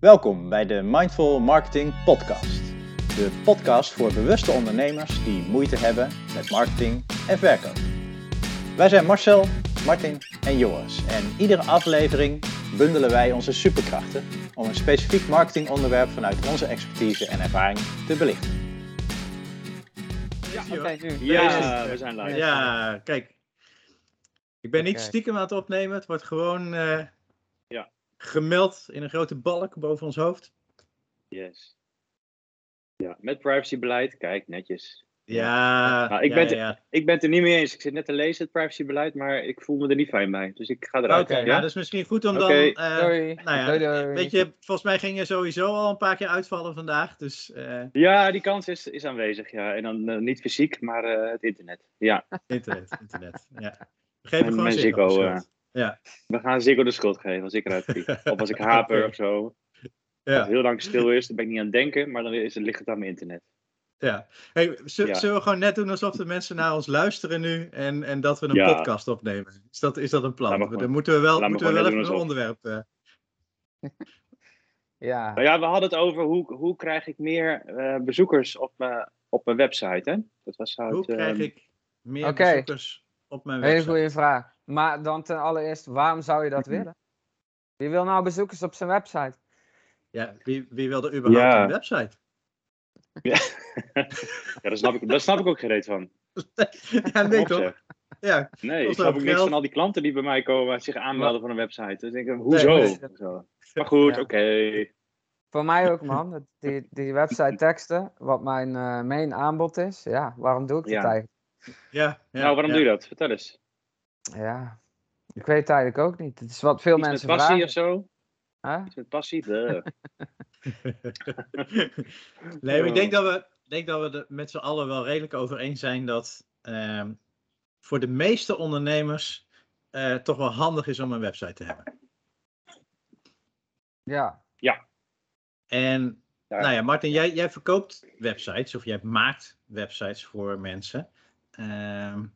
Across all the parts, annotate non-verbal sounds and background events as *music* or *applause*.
Welkom bij de Mindful Marketing Podcast. De podcast voor bewuste ondernemers die moeite hebben met marketing en verkoop. Wij zijn Marcel, Martin en Joris en iedere aflevering bundelen wij onze superkrachten om een specifiek marketingonderwerp vanuit onze expertise en ervaring te belichten. Ja, oké, nu. Ja, we zijn live. Ja, kijk. Ik ben niet stiekem aan het opnemen. Het wordt gewoon eh. Gemeld in een grote balk boven ons hoofd. Yes. Ja, met privacybeleid. Kijk, netjes. Ja, Nou, ik ja, ben ja, te- ja. Ik ben het er niet mee eens. Ik zit net te lezen het privacybeleid, maar ik voel me er niet fijn bij. Dus ik ga eruit. Oké, ja? nou, dat is misschien goed om dan... eh, Doei. nou ja, Doei, doei. Weet je, volgens mij ging je sowieso al een paar keer uitvallen vandaag. Dus eh, Ja, die kans is, is aanwezig. Ja. En dan eh, niet fysiek, maar eh, het internet. Ja, *laughs* internet, internet. Ja. Geven En gewoon mijn Ja. we gaan Ziggo de schuld geven als ik eruit vlieg. Of als ik *laughs* haper of zo. Als Ja. het heel lang stil is, dan ben ik niet aan het denken, maar dan is, ligt het aan mijn internet. Ja. Hey, Ja. Zullen we gewoon net doen alsof de mensen naar ons luisteren nu en, en dat we een Ja. podcast opnemen? Is dat, is dat een plan? Gewoon- Dan moeten we wel, moeten we wel even een onderwerp. eh, *laughs* Ja, Nou ja, we hadden het over hoe, hoe krijg ik meer eh, bezoekers op, mijn op mijn website. Hè? Dat was uit, hoe krijg ehm, ik meer bezoekers op mijn hele website? goede vraag. Maar dan ten allereerst, waarom zou je dat willen? Wie wil nou bezoekers op zijn website? Ja, wie, wie wil er überhaupt Ja. een website? *laughs* ja, daar snap, ik, daar snap ik ook geen reet van. *laughs* ja, nee toch? Ja, Nee, ik snap ook niks van al die klanten die bij mij komen zich aanmelden voor een website. Dus ik denk, hoezo? Nee, nee. Zo. Maar goed, Ja. oké. Voor mij ook, man. Dat- Die, die website *laughs* teksten, wat mijn eh, main aanbod is. Ja, waarom doe ik dat Ja. eigenlijk? ja, ja, nou, waarom ja. doe je dat? Vertel eens. Ja, ik weet het eigenlijk ook niet. Het is wat veel Iets met mensen passie vragen. of zo? Hè? Iets met passie? *laughs* *laughs* Nee, maar ik denk dat we, denk dat we er met z'n allen wel redelijk over eens zijn dat ehm, voor de meeste ondernemers eh toch wel handig is om een website te hebben. Ja, En Ja. nou ja, Martin, jij, jij verkoopt websites of jij maakt websites voor mensen. Ehm,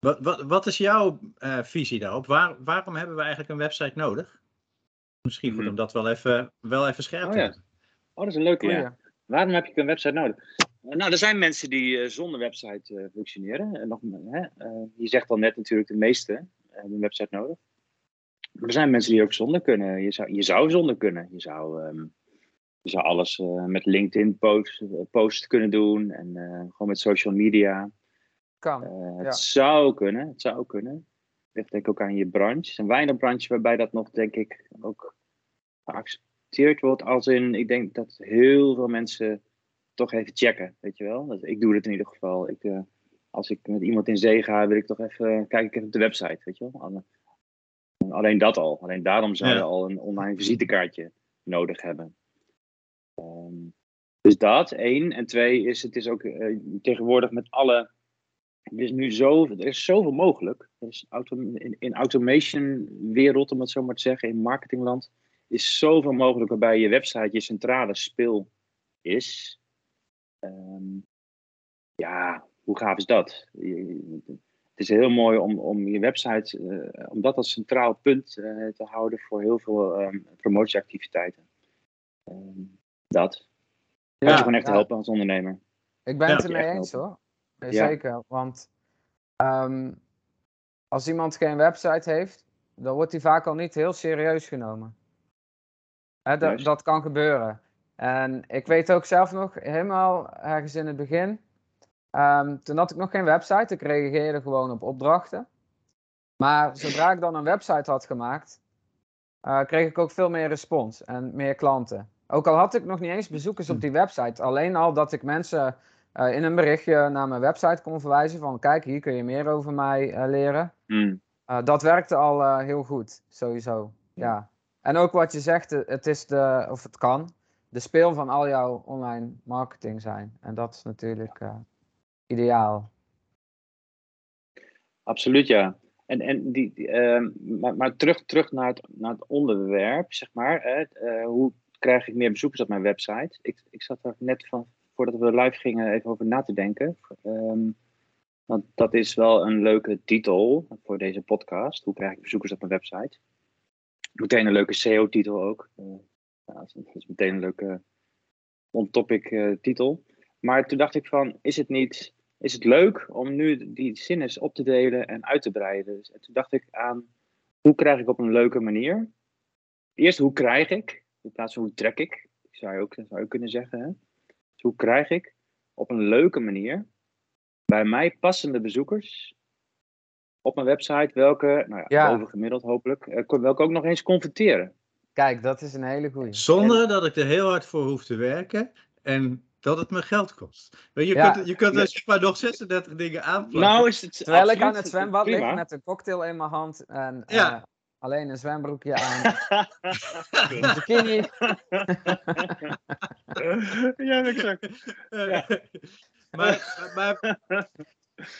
wat, wat, wat is jouw eh, visie daarop? Waar, waarom hebben we eigenlijk een website nodig? Misschien goed Mhm. om dat wel even, wel even scherp Oh te ja. hebben. Oh, dat is een leuke, ja. Waarom heb je een website nodig? Eh, Nou, er zijn mensen die eh, zonder website eh, functioneren. En nog, hè, eh, je zegt al net natuurlijk, de meeste eh, hebben een website nodig. Maar er zijn mensen die ook zonder kunnen. Je zou, je zou zonder kunnen. Je zou, ehm, je zou alles eh, met LinkedIn post, post kunnen doen. En eh, gewoon met social media. Kan. Eh, het Ja. zou kunnen, het zou kunnen. Ligt denk ik ook aan je branche. Is een weinig branche waarbij dat nog, denk ik, ook geaccepteerd wordt. Als in, ik denk dat heel veel mensen toch even checken, weet je wel. Dat, ik doe het in ieder geval. Ik, eh, als ik met iemand in zee ga, wil ik toch even, kijk ik even op de website, weet je wel. Alle- Alleen dat al. Alleen daarom zou je Ja. al een online visitekaartje nodig hebben. Ehm, dus dat, één. En twee is, het is ook eh, tegenwoordig met alle er is nu zo, er is zoveel mogelijk. Er is auto, in, in automation wereld, om het zo maar te zeggen, in marketingland, is zoveel mogelijk waarbij je website je centrale speel is. Ehm, ja, hoe gaaf is dat? Je- Het is heel mooi om, om je website, eh, om dat als centraal punt eh, te houden voor heel veel ehm, promotieactiviteiten. Ehm, dat. Kan je gewoon echt ja. helpen als ondernemer. Ik ben Ja. het ermee Echt eens helpen. hoor. Ja. Zeker, want ehm, als iemand geen website heeft, dan wordt hij vaak al niet heel serieus genomen. Hè, dat, dat kan gebeuren. En ik weet ook zelf nog, helemaal ergens in het begin, ehm, toen had ik nog geen website, ik reageerde gewoon op opdrachten. Maar zodra ik dan een website had gemaakt, eh, kreeg ik ook veel meer respons en meer klanten. Ook al had ik nog niet eens bezoekers op die website, alleen al dat ik mensen eh, in een berichtje naar mijn website kon verwijzen van kijk, hier kun je meer over mij eh, leren. Hmm. Eh, dat werkte al heel goed, sowieso. Ja. En ook wat je zegt, het is de, of het kan, de speel van al jouw online marketing zijn. En dat is natuurlijk ideaal. Absoluut, ja. En, en die, die, ehm, maar, maar terug, terug naar, het, naar het onderwerp, zeg maar. Hoe krijg ik meer bezoekers op mijn website? Ik, ik zat er net van, voordat we live gingen, even over na te denken. Ehm, want dat is wel een leuke titel voor deze podcast. Hoe krijg ik bezoekers op mijn website? Meteen een leuke SEO-titel ook. Eh, Nou, dat is- meteen een leuke on-topic eh. Maar toen dacht ik van, is het niet, is het leuk om nu die zin eens op te delen en uit te breiden? Dus, en toen dacht ik aan, hoe krijg ik op een leuke manier? Eerst, hoe krijg ik? In plaats van hoe trek ik? Zou je ook, zou je kunnen zeggen. Hè? Dus hoe krijg ik op een leuke manier bij mij passende bezoekers op mijn website, welke, nou ja, Ja. bovengemiddeld hopelijk, eh, welke ook nog eens converteren? Kijk, dat is een hele goeie. Zonder dat ik er heel hard voor hoef te werken en dat het me geld kost. Weet Je, Ja. kunt, je kunt er zeg maar nog 36 dingen aanplakken. Nou is het Terwijl ik aan het zwembad prima. lig met een cocktail in mijn hand en Ja. eh, alleen een zwembroekje aan, *laughs* een bikini. *laughs* ja, exact. Maar, maar,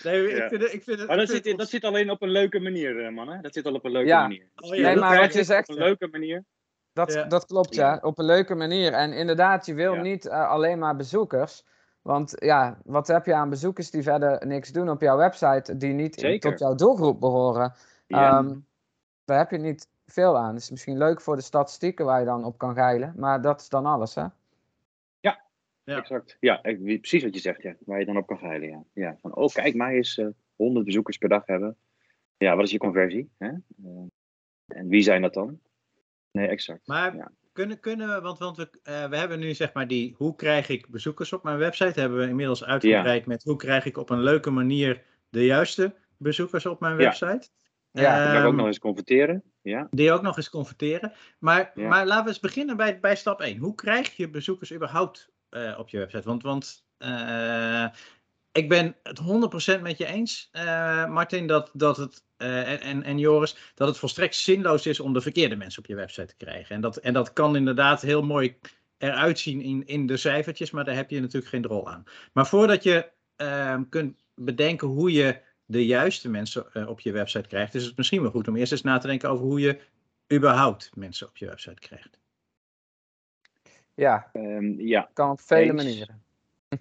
nee, ik Ja. vind het, ik vind het, Maar dat vind zit, dat zit alleen op een leuke manier, eh, mannen. Dat zit al op een leuke Ja. manier. Oh, ja, Nee, maar wat je zegt, Op een leuke manier. Dat, Ja. dat klopt, ja. Ja. Op een leuke manier. En inderdaad, je wil Ja. niet eh, alleen maar bezoekers. Want ja, wat heb je aan bezoekers die verder niks doen op jouw website, die niet Zeker. tot jouw doelgroep behoren? Ja. Daar heb je niet veel aan. Het is misschien leuk voor de statistieken waar je dan op kan geilen, maar dat is dan alles, hè? Ja. Exact. Ja, ik- wie- precies wat je zegt, ja. Waar je dan op kan geilen, ja. ja. Van, oh, kijk, mij eens eh 100 bezoekers per dag hebben. Ja, wat is je conversie? Hè? Eh, en wie zijn dat dan? Nee, exact. Maar Ja. kunnen, kunnen we, want, want we, eh, we hebben nu zeg maar die, hoe krijg ik bezoekers op mijn website, hebben we inmiddels uitgebreid met hoe krijg ik op een leuke manier de juiste bezoekers op mijn Ja. website. Ja, Dan kan ik ook Ehm, nog eens converteren. Ja. Die ook nog eens converteren. Maar, Ja. maar laten we eens beginnen bij, bij stap 1. Hoe krijg je bezoekers überhaupt eh, op je website? Want, want eh, ik ben het 100% met je eens, eh, Martin, dat, dat het, en- en, en Joris, dat het volstrekt zinloos is om de verkeerde mensen op je website te krijgen. En dat, en dat kan inderdaad heel mooi eruit zien in, in de cijfertjes, maar daar heb je natuurlijk geen rol aan. Maar voordat je ehm, kunt bedenken hoe je de juiste mensen eh, op je website krijgt, is het misschien wel goed om eerst eens na te denken over hoe je überhaupt mensen op je website krijgt. Ja, Ehm, ja, kan op vele Eens. manieren.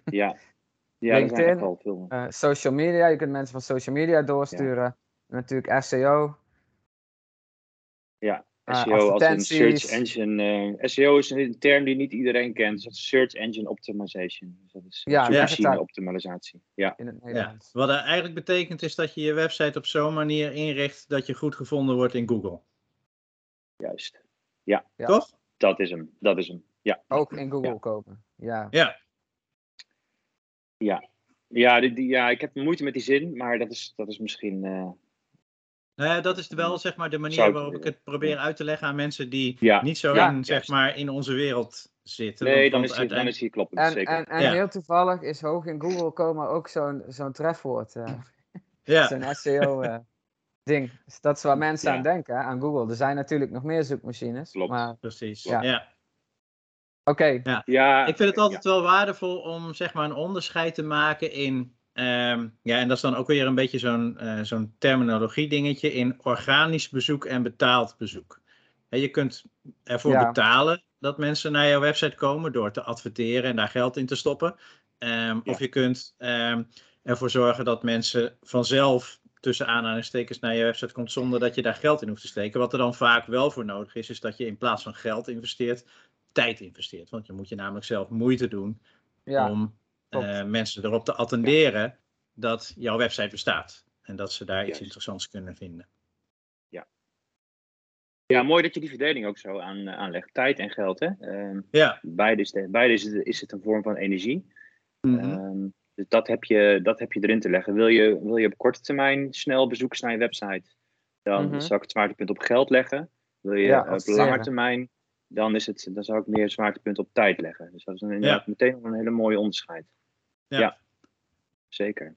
ja. *laughs* Ja, LinkedIn. veel. Eh, social media, je kunt mensen van social media doorsturen. Natuurlijk SEO. Ja, SEO als een search engine. eh, SEO is een term die niet iedereen kent. Dus dat is search engine optimization. Dus dat is Ja, zoekmachine ja. optimalisatie. Ja, in het Ja. Wat dat eigenlijk betekent is dat je je website op zo'n manier inricht dat je goed gevonden wordt in Google. juist. Ja. Toch? Dat is hem. Dat is hem. Ja, Ook in Google Ja. kopen. Ja. Ja. ja, die, die- ja ik heb moeite met die zin, maar dat is, dat is misschien. eh, Nou ja, dat is wel zeg maar de manier waarop ik het probeer uit te leggen aan mensen die Ja. niet zo Ja. in, zeg Juist. maar, in onze wereld zitten. nee, dan is, dan uiteindelijk- is hij kloppend. En, zeker. en, en Ja. heel toevallig is hoog in Google komen ook zo'n zo'n trefwoord. eh, *laughs* Ja, Zo'n SEO-ding. dus dat is waar mensen Ja. aan denken, hè, aan Google. Er zijn natuurlijk nog meer zoekmachines. Klopt. Maar precies. Ja. Ja. oké, ja, Ik vind het altijd wel waardevol om zeg maar een onderscheid te maken in. Ehm, ja, en dat is dan ook weer een beetje zo'n eh, zo'n terminologie dingetje in organisch bezoek en betaald bezoek. Je kunt ervoor Ja. betalen dat mensen naar jouw website komen door te adverteren en daar geld in te stoppen. Ehm, Of je kunt ehm, ervoor zorgen dat mensen vanzelf tussen aanhalingstekens naar je website komt zonder dat je daar geld in hoeft te steken. Wat er dan vaak wel voor nodig is, is dat je in plaats van geld investeert, tijd investeert. Want je moet je namelijk zelf moeite doen ja, om eh, mensen erop te attenderen dat jouw website bestaat. En dat ze daar iets interessants kunnen vinden. ja, mooi dat je die verdeling ook zo aan, aanlegt. Tijd en geld, hè? Ehm, Ja. beide is, de- beide is, het, is het een vorm van energie. Ehm, dus dat heb, je, dat heb je erin te leggen. Wil je, wil je op korte termijn snel bezoekers naar je website, dan Mhm. zou ik het zwaartepunt op geld leggen. Wil je Ja, eh, op lange termijn, dan, is het, dan zou ik meer zwaartepunt op tijd leggen. Dus dat is een, inderdaad meteen al een hele mooie onderscheid. Ja. zeker.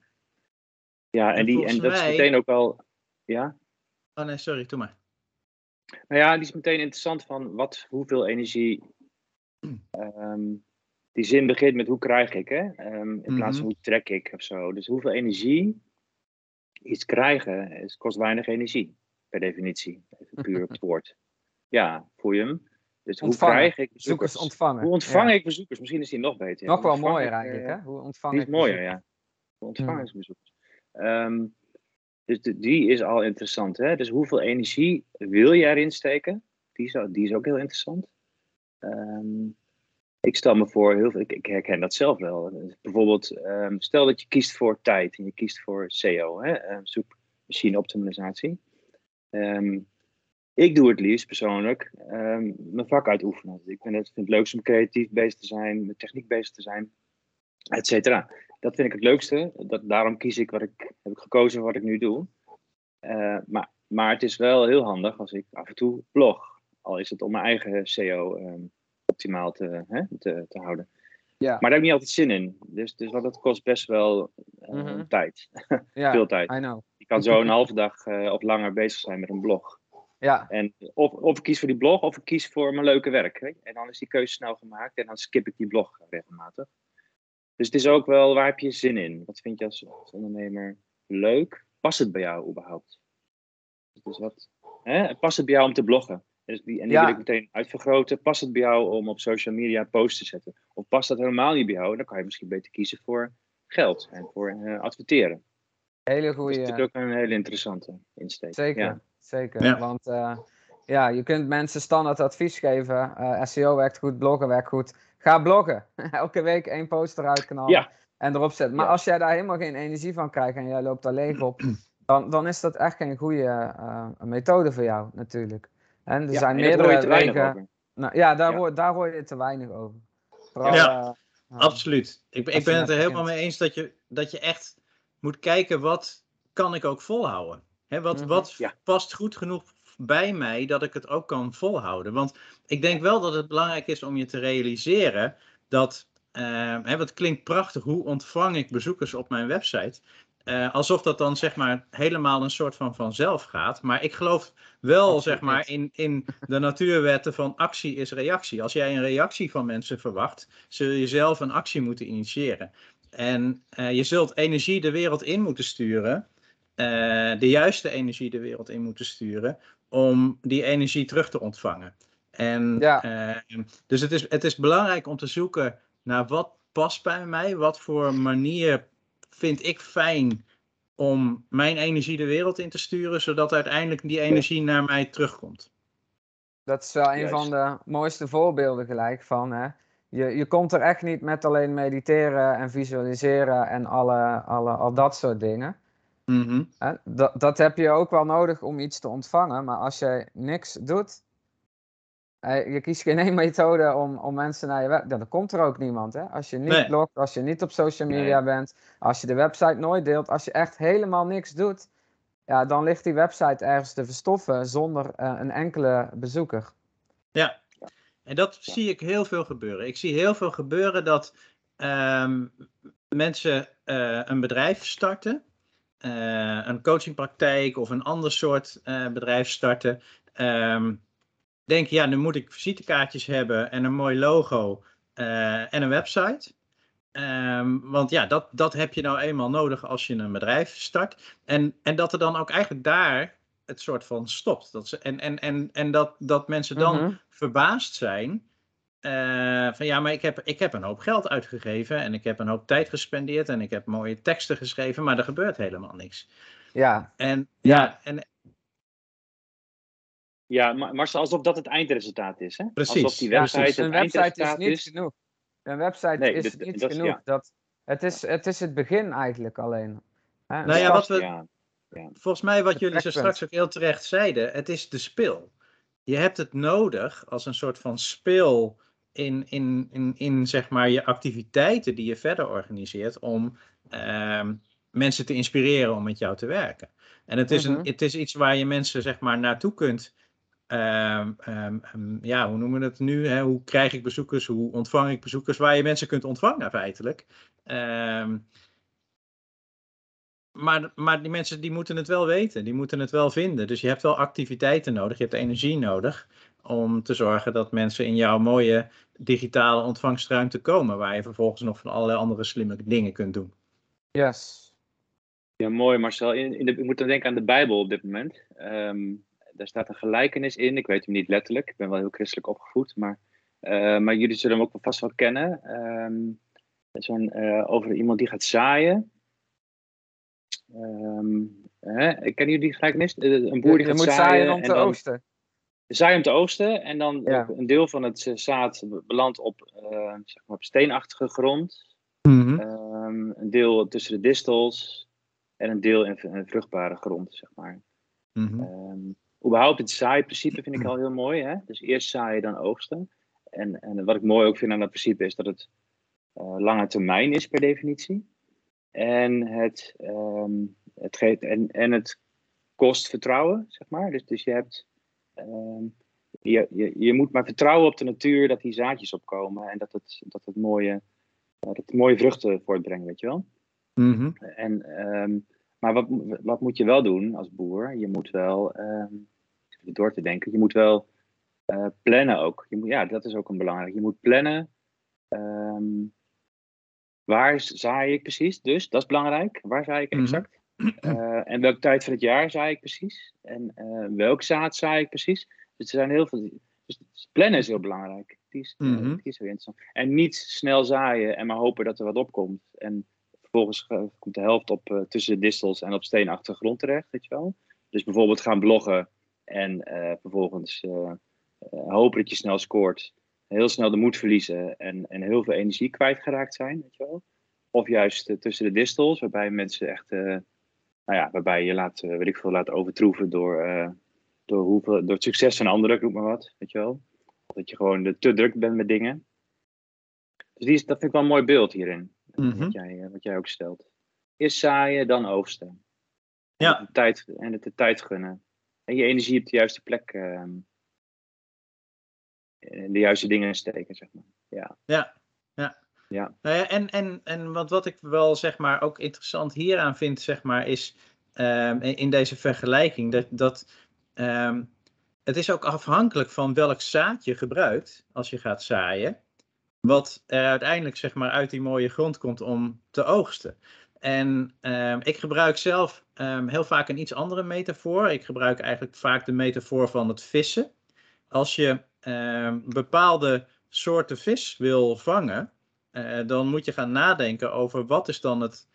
Ja, en, En die, en dat is meteen ook wel. Ja? Oh nee, sorry, doe maar. Nou ja, die is meteen interessant van wat, hoeveel energie. ehm, die zin begint met hoe krijg ik, hè? Ehm, in plaats van hoe trek ik of zo. Dus hoeveel energie iets krijgen is, kost weinig energie, per definitie. Even puur op het woord. Ja, voel je hem? Dus hoe krijg ik Bezoekers ontvangen. Hoe ontvang Ja. ik bezoekers? Misschien is die nog beter. Nog wel mooier eigenlijk, eh, hè? Hoe ontvang die is ik mooier, ja. Hoe ontvang ik bezoekers? Ehm, dus de- die is al interessant. Hè? Dus hoeveel energie wil je erin steken? Die is, die is ook heel interessant. Ehm, ik stel me voor, heel veel, ik, ik herken dat zelf wel. Bijvoorbeeld, ehm, stel dat je kiest voor tijd en je kiest voor SEO, hè, zoekmachine optimalisatie. Ehm, ik doe het liefst persoonlijk ehm, mijn vak uitoefenen. Ik vind het, vind het leukst om creatief bezig te zijn, met techniek bezig te zijn, et cetera. Dat vind ik het leukste. Dat, daarom kies ik wat ik heb ik gekozen wat ik nu doe. Uh, maar, maar het is wel heel handig als ik af en toe blog. Al is het om mijn eigen SEO um, optimaal te, hè, te, te houden. Ja. Maar daar heb ik niet altijd zin in. Dus, dus wat dat kost best wel uh, mm -hmm. tijd. *laughs* ja, Veel tijd. I know. Je kan zo een halve dag uh, of langer bezig zijn met een blog. Ja. En of, of ik kies voor die blog of ik kies voor mijn leuke werk. Hè? En dan is die keuze snel gemaakt en dan skip ik die blog regelmatig. Dus het is ook wel, waar heb je zin in? Wat vind je als, als ondernemer leuk? Past het bij jou überhaupt? Dus wat, hè? Past het bij jou om te bloggen? Dus die, en die Ja. wil ik meteen uitvergroten. Past het bij jou om op social media posts te zetten? Of past dat helemaal niet bij jou? Dan kan je misschien beter kiezen voor geld en voor eh, adverteren. Hele Dat is goede. natuurlijk ook een hele interessante insteek. Zeker, Ja. Zeker. Ja. Want eh, ja, je kunt mensen standaard advies geven. eh, SEO werkt goed, bloggen werkt goed. Ga bloggen. *laughs* Elke week één post eruit knallen Ja. en erop zetten. Maar Ja. als jij daar helemaal geen energie van krijgt en jij loopt daar leeg op, *clears throat* dan, dan is dat echt geen goede eh, methode voor jou natuurlijk. En er zijn en meerdere wegen. Nou, ja, daar. Hoor, daar hoor je te weinig over. Vooral, Ja, Absoluut. Ik, ben- ik ben het er helemaal mee eens dat je, dat je echt moet kijken wat kan ik ook volhouden. Wat Mhm. wat Ja. past goed genoeg bij mij dat ik het ook kan volhouden. Want ik denk wel dat het belangrijk is om je te realiseren dat, eh, hè, wat klinkt prachtig, hoe ontvang ik bezoekers op mijn website? Eh, alsof dat dan zeg maar helemaal een soort van vanzelf gaat. Maar ik geloof wel Absoluut zeg maar in, in de natuurwetten van actie is reactie. Als jij een reactie van mensen verwacht, zul je zelf een actie moeten initiëren. En eh, je zult energie de wereld in moeten sturen, de juiste energie de wereld in moeten sturen, om die energie terug te ontvangen. En Ja. eh, dus het is, het is belangrijk om te zoeken naar wat past bij mij, wat voor manier vind ik fijn om mijn energie de wereld in te sturen, zodat uiteindelijk die energie naar mij terugkomt. Dat is wel een Juist. van de mooiste voorbeelden gelijk van. Hè? Je, je komt er echt niet met alleen mediteren en visualiseren en alle, alle, al dat soort dingen. Mhm. Dat, dat heb je ook wel nodig om iets te ontvangen. Maar als je niks doet, je kiest geen één methode om, om mensen naar je web... Dan komt er ook niemand. Hè? Als je niet Nee. blogt, als je niet op social media bent, als je de website nooit deelt, als je echt helemaal niks doet, ja, dan ligt die website ergens te verstoffen zonder eh, een enkele bezoeker. Ja, en dat zie ik heel veel gebeuren. Ik zie heel veel gebeuren dat ehm, mensen eh, een bedrijf starten, een coachingpraktijk of een ander soort eh, bedrijf starten. Ehm denken, ja, nu moet ik visitekaartjes hebben en een mooi logo eh, en een website. Ehm, want ja, dat, dat heb je nou eenmaal nodig als je een bedrijf start. En, en dat er dan ook eigenlijk daar het soort van stopt. Dat ze, en en, en, en dat, dat mensen dan Mhm. verbaasd zijn. Eh, van ja, maar ik heb, ik heb een hoop geld uitgegeven en ik heb een hoop tijd gespendeerd en ik heb mooie teksten geschreven, maar er gebeurt helemaal niks. Ja, En Ja. ja, en Ja, maar, maar alsof dat het eindresultaat is. Hè? Precies, Alsof die website precies. het een website is niet is. genoeg. Een website Nee, is dit- niet dat genoeg. ja. Dat, het, is, het is het begin eigenlijk alleen. Hè, Nou ja, wat we- Ja, volgens mij wat jullie zo straks ook heel terecht zeiden, het is de spil. Je hebt het nodig als een soort van spil in, in, in, in zeg maar je activiteiten die je verder organiseert om ehm, mensen te inspireren om met jou te werken. En het is, Mhm. een, het is iets waar je mensen zeg maar naartoe kunt. ehm, ehm, ja, hoe noemen we het nu? Hè? Hoe krijg ik bezoekers? Hoe ontvang ik bezoekers? Waar je mensen kunt ontvangen feitelijk. Maar, maar die mensen die moeten het wel weten, die moeten het wel vinden. Dus je hebt wel activiteiten nodig, je hebt energie nodig om te zorgen dat mensen in jouw mooie digitale ontvangstruimte komen, waar je vervolgens nog van allerlei andere slimme dingen kunt doen. Yes. ja mooi Marcel. In, in de, ik moet dan denken aan de Bijbel op dit moment. Ehm, daar staat een gelijkenis in. Ik weet hem niet letterlijk. Ik ben wel heel christelijk opgevoed. Maar, eh, maar jullie zullen hem ook wel vast wel kennen. Ehm, Zo'n eh, over iemand die gaat zaaien. Ehm, hè? Kennen jullie die gelijkenis? Eh, Een boer Je, die je gaat moet zaaien. zaaien om te dan- oogsten. Zaai om te oogsten en dan Ja. een deel van het eh, zaad belandt op, eh, zeg maar op steenachtige grond. Mhm. Ehm, een deel tussen de distels en een deel in, in vruchtbare grond, zeg maar. Mhm. Ehm überhaupt het zaaiprincipe vind ik al heel mooi. Hè? Dus eerst zaaien, dan oogsten. En, en wat ik mooi ook vind aan dat principe is dat het eh, lange termijn is per definitie. En het, ehm, het, geeft, en, en het kost vertrouwen, zeg maar. Dus, dus je hebt... ehm, je, je, je moet maar vertrouwen op de natuur dat die zaadjes opkomen. En dat het, dat het, mooie, eh, dat het mooie vruchten voortbrengt, weet je wel. Mhm. En, ehm, maar wat, wat moet je wel doen als boer? Je moet wel, ehm, door te denken, je moet wel eh, plannen ook. Je moet, ja, dat is ook een belangrijk. Je moet plannen. waar zaai ik precies? Dus dat is belangrijk. Waar zaai ik Mhm. exact? Eh, en welke tijd van het jaar zaai ik precies? En eh, welk zaad zaai ik precies? Dus er zijn heel veel. Dus plannen is heel belangrijk. Die is, die is heel interessant. En niet snel zaaien en maar hopen dat er wat opkomt. En vervolgens komt de helft op tussen de distels en op steenachtige grond terecht, weet je wel. Dus bijvoorbeeld gaan bloggen en vervolgens hopen dat je snel scoort. Heel snel de moed verliezen en, en heel veel energie kwijtgeraakt zijn, weet je wel. Of juist tussen de distels, waarbij mensen echt, nou ja, waarbij je laat, eh, weet ik veel, laat overtroeven door, eh, door, hoeveel, door het succes van anderen, ik noem maar wat, weet je wel. Dat je gewoon te druk bent met dingen. Dus die is, dat vind ik wel een mooi beeld hierin. Mhm. Wat, jij, eh, wat jij ook stelt. Eerst zaaien, dan oogsten. Ja. En, de tijd, en het de tijd gunnen. En je energie op de juiste plek. in de juiste dingen steken, zeg maar. Ja. Ja, ja. Ja. Nou ja, en, en, en wat, wat ik wel zeg maar ook interessant hieraan vind, zeg maar, is ehm, in deze vergelijking dat, dat ehm, het is ook afhankelijk van welk zaad je gebruikt als je gaat zaaien, wat er uiteindelijk zeg maar uit die mooie grond komt om te oogsten. En ehm, ik gebruik zelf heel vaak een iets andere metafoor. Ik gebruik eigenlijk vaak de metafoor van het vissen. Als je bepaalde soorten vis wil vangen, eh, dan moet je gaan nadenken over wat is dan het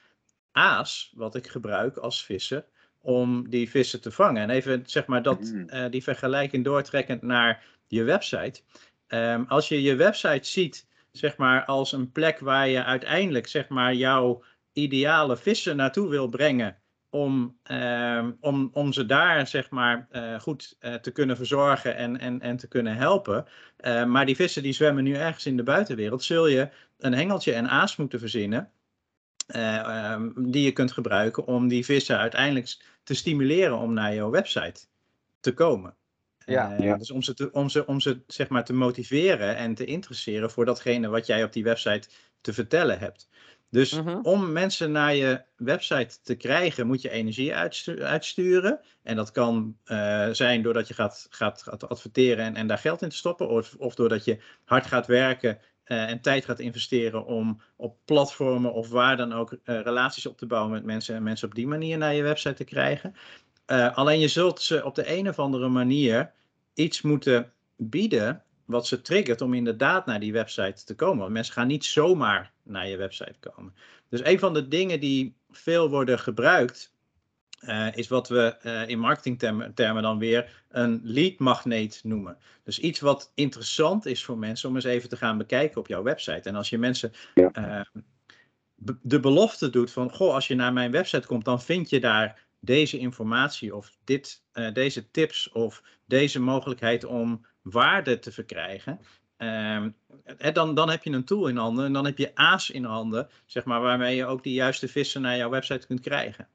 aas wat ik gebruik als visser om die vissen te vangen. En even zeg maar dat, Mm. eh, die vergelijking doortrekkend naar je website. Ehm, als je je website ziet zeg maar als een plek waar je uiteindelijk zeg maar jouw ideale vissen naartoe wil brengen om, ehm, om, om ze daar zeg maar eh, goed eh, te kunnen verzorgen en, en, en te kunnen helpen. Maar die vissen die zwemmen nu ergens in de buitenwereld. Zul je een hengeltje en aas moeten verzinnen. eh, ehm, die je kunt gebruiken om die vissen uiteindelijk te stimuleren om naar jouw website te komen. Ja. Eh, Ja. Dus om ze, te, om ze, om ze zeg maar te motiveren en te interesseren voor datgene wat jij op die website te vertellen hebt. Dus Mhm. om mensen naar je website te krijgen, moet je energie uitstu- uitsturen. En dat kan eh, zijn doordat je gaat, gaat, gaat adverteren en, en daar geld in te stoppen. Of, of doordat je hard gaat werken eh, en tijd gaat investeren om op platformen of waar dan ook eh, relaties op te bouwen met mensen. En mensen op die manier naar je website te krijgen. Eh, alleen je zult ze op de een of andere manier iets moeten bieden wat ze triggert om inderdaad naar die website te komen. Want mensen gaan niet zomaar naar je website komen. Dus een van de dingen die veel worden gebruikt, eh, is wat we eh, in marketingtermen termen dan weer een lead magneet noemen. Dus iets wat interessant is voor mensen om eens even te gaan bekijken op jouw website. En als je mensen eh, de belofte doet van, goh, als je naar mijn website komt, dan vind je daar deze informatie of dit, deze tips of deze mogelijkheid om waarde te verkrijgen. Ehm, eh, dan, dan heb je een tool in handen en dan heb je aas in handen, zeg maar, waarmee je ook die juiste vissen naar jouw website kunt krijgen.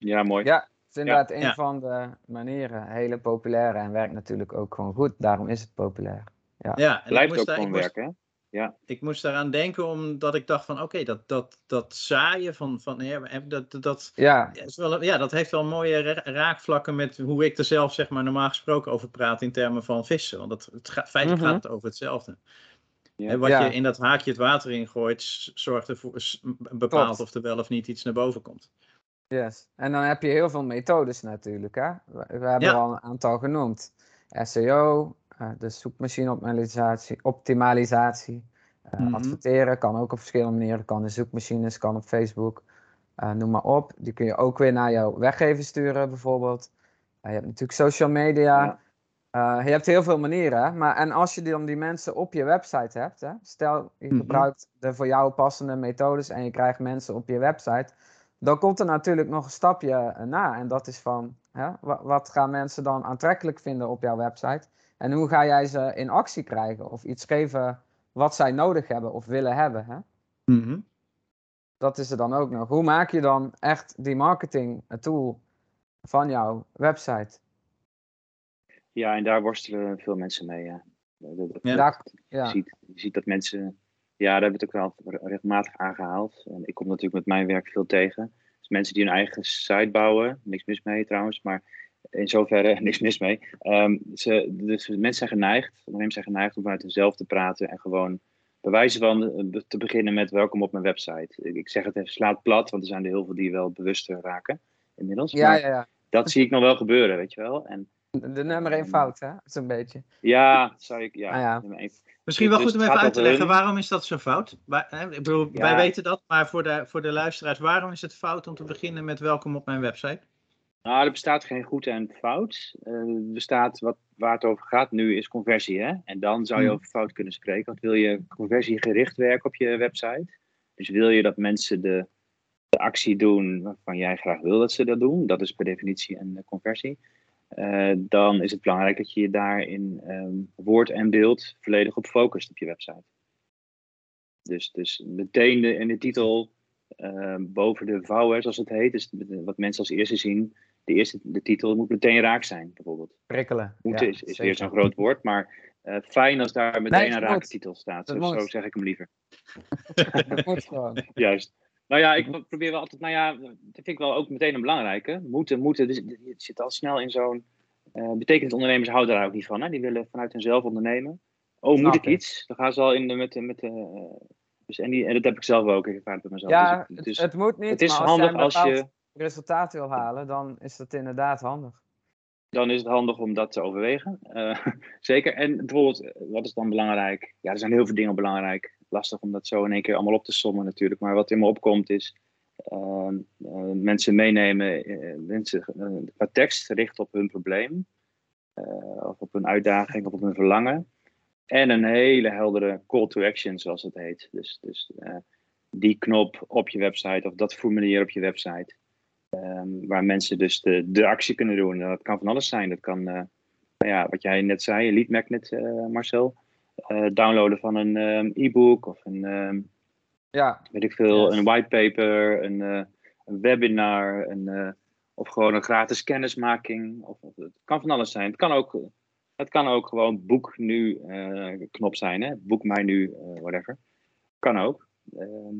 Ja, mooi. Ja, het is inderdaad een Ja. van de manieren. Hele populaire en werkt natuurlijk ook gewoon goed. Daarom is het populair. Ja, en ik Blijft moest ook daar- gewoon moest- werken, hè? ik moest daaraan denken omdat ik dacht van oké, dat, dat, dat zaaien van, van ja, dat, dat, dat, Ja, is wel, ja, dat heeft wel mooie ra- raakvlakken met hoe ik er zelf zeg maar normaal gesproken over praat in termen van vissen. Want het, het gaat, feitelijk Mhm. gaat het over hetzelfde. Ja. Wat Ja. je in dat haakje het water ingooit, zorgt ervoor, bepaalt Klopt. of er wel of niet iets naar boven komt. Yes. En dan heb je heel veel methodes natuurlijk. Hè? We, we hebben Ja. al een aantal genoemd. SEO, eh, de zoekmachine-optimalisatie, optimalisatie. Eh, Mhm. Adverteren kan ook op verschillende manieren. Kan in zoekmachines, kan op Facebook. Eh, noem maar op. Die kun je ook weer naar jouw weggever sturen bijvoorbeeld. Je hebt natuurlijk social media. Ja. Je hebt heel veel manieren, hè? maar en als je dan die mensen op je website hebt, hè? stel je Mhm. gebruikt de voor jou passende methodes en je krijgt mensen op je website, dan komt er natuurlijk nog een stapje eh, na en dat is van, hè? wa- wat gaan mensen dan aantrekkelijk vinden op jouw website en hoe ga jij ze in actie krijgen of iets geven wat zij nodig hebben of willen hebben. Hè? Mhm. Dat is er dan ook nog. Hoe maak je dan echt die marketing tool van jouw website? Ja, en daar worstelen veel mensen mee. Ja. Dat- dat- Ja. Daar- Je, ziet, je ziet dat mensen. Ja, daar hebben we het ook wel regelmatig aangehaald. En ik kom natuurlijk met mijn werk veel tegen. Dus mensen die hun eigen site bouwen, niks mis mee trouwens, maar in zoverre *laughs* niks mis mee. Ehm, ze, dus mensen zijn geneigd, ondernemers zijn geneigd om vanuit hunzelf te praten en gewoon bij wijze van eh, te beginnen met welkom op mijn website. Ik, zeg het even, slaat plat, want er zijn er heel veel die wel bewust raken inmiddels. Ja, maar ja, ja. dat zie ik nog wel gebeuren, weet je wel. En De, nummer één fout, hè? Zo'n beetje. ja, zou ik, ja, Ah, ja. Misschien wel Dus goed om even uit te leggen, hun. waarom is dat zo fout? Ik bedoel, Ja. wij weten dat, maar voor de, voor de luisteraars, waarom is het fout om te beginnen met welkom op mijn website? Nou, er bestaat geen goed en fout. Eh, er bestaat wat, waar het over gaat nu is conversie. Hè? En dan zou je Hmm. over fout kunnen spreken. Want wil je conversiegericht werken op je website? Dus wil je dat mensen de, de actie doen waarvan jij graag wil dat ze dat doen? Dat is per definitie een eh, conversie. Eh, dan is het belangrijk dat je je daar in ehm, woord en beeld volledig op focust op je website. Dus, dus meteen de, in de titel eh, boven de vouwen, zoals het heet, dus wat mensen als eerste zien, de eerste de titel moet meteen raak zijn, bijvoorbeeld. Prikkelen. Moeten Ja, is, is weer zo'n groot woord, maar eh, fijn als daar meteen Nee, een dat rake moet. titel staat. Zo, zo zeg ik hem liever. *laughs* Dat moet gewoon. *laughs* Juist. Nou ja, ik probeer wel altijd, nou ja, dat vind ik wel ook meteen een belangrijke. Moeten, moeten, dus je zit al snel in zo'n, eh betekent ondernemers houden daar ook niet van, hè? Die willen vanuit hunzelf ondernemen. Oh, moet ik iets? Dan gaan ze al in de, met, de- met de, eh, dus en, die, en dat heb ik zelf ook ervaren bij mezelf. Ja, Dus het, het, dus, het moet niet, het is maar als handig een als je, resultaat wil halen, dan is dat inderdaad handig. Dan is het handig om dat te overwegen. Eh, *laughs* zeker. En bijvoorbeeld, eh, wat is dan belangrijk? Ja, er zijn heel veel dingen belangrijk. Lastig om dat zo in één keer allemaal op te sommen natuurlijk. Maar wat in me opkomt is ehm, eh, mensen meenemen, mensen qua tekst richten op hun probleem. of op hun uitdaging of op hun verlangen. En een hele heldere call to action, zoals het heet. Dus, dus die knop op je website of dat formulier op je website. Ehm, waar mensen dus de, de actie kunnen doen. En dat kan van alles zijn. Dat kan, eh, nou ja, wat jij net zei, een lead magnet, eh, Marcel. Eh, downloaden van een e-book of een, ehm, Ja, weet ik veel, Yes. een whitepaper, een, een webinar, een, of gewoon een gratis kennismaking. Of, of- het kan van alles zijn. Het kan ook, het kan ook gewoon boek nu knop zijn, hè? boek mij nu, whatever. Kan ook. Ehm,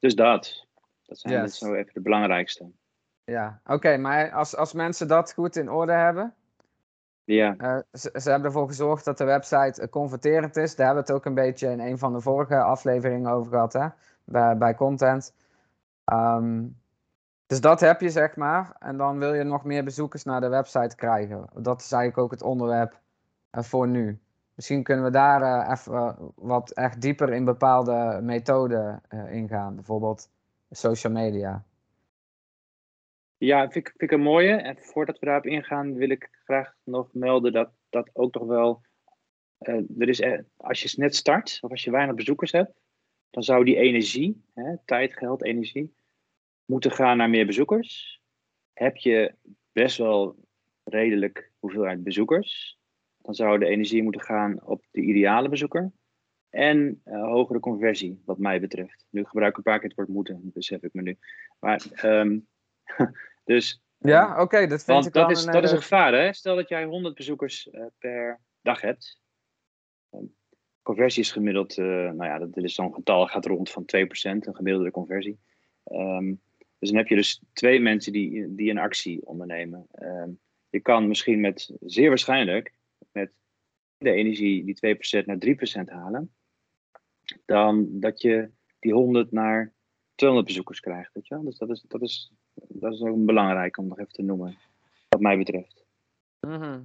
dus dat. Dat zijn Yes. zo even de belangrijkste. Ja. oké, maar als, als mensen dat goed in orde hebben, Ja. eh, ze, ze hebben ervoor gezorgd dat de website eh, converterend is. Daar hebben we het ook een beetje in een van de vorige afleveringen over gehad, hè? Bij, bij content. Ehm, dus dat heb je, zeg maar. En dan wil je nog meer bezoekers naar de website krijgen. Dat is eigenlijk ook het onderwerp eh, voor nu. Misschien kunnen we daar even wat echt dieper in bepaalde methoden ingaan. Bijvoorbeeld social media. Ja, vind ik, vind ik een mooie. En voordat we daarop ingaan, wil ik graag nog melden dat dat ook nog wel. eh, er is, eh, als je net start, of als je weinig bezoekers hebt, dan zou die energie, hè, tijd, geld, energie, moeten gaan naar meer bezoekers. Heb je best wel redelijk hoeveelheid bezoekers, dan zou de energie moeten gaan op de ideale bezoeker. En eh, hogere conversie, wat mij betreft. Nu gebruik ik een paar keer het woord moeten, besef ik me nu. Maar, ehm, *laughs* dus Ja, oké, dat vind ik dat is, een dat is hele- een gevaar, hè? Stel dat jij 100 bezoekers eh, per dag hebt. Ehm, Conversie is gemiddeld, eh, nou ja, dat, is zo'n getal, gaat rond van 2%, een gemiddelde conversie. Ehm, dus dan heb je dus twee mensen die, die een actie ondernemen. Ehm, je kan misschien met, zeer waarschijnlijk, met de energie die 2% naar 3% halen. Dan dat je die 100 naar 200 bezoekers krijgt, weet je wel? Dus dat is, dat is, dat is ook belangrijk om nog even te noemen, wat mij betreft. Mhm.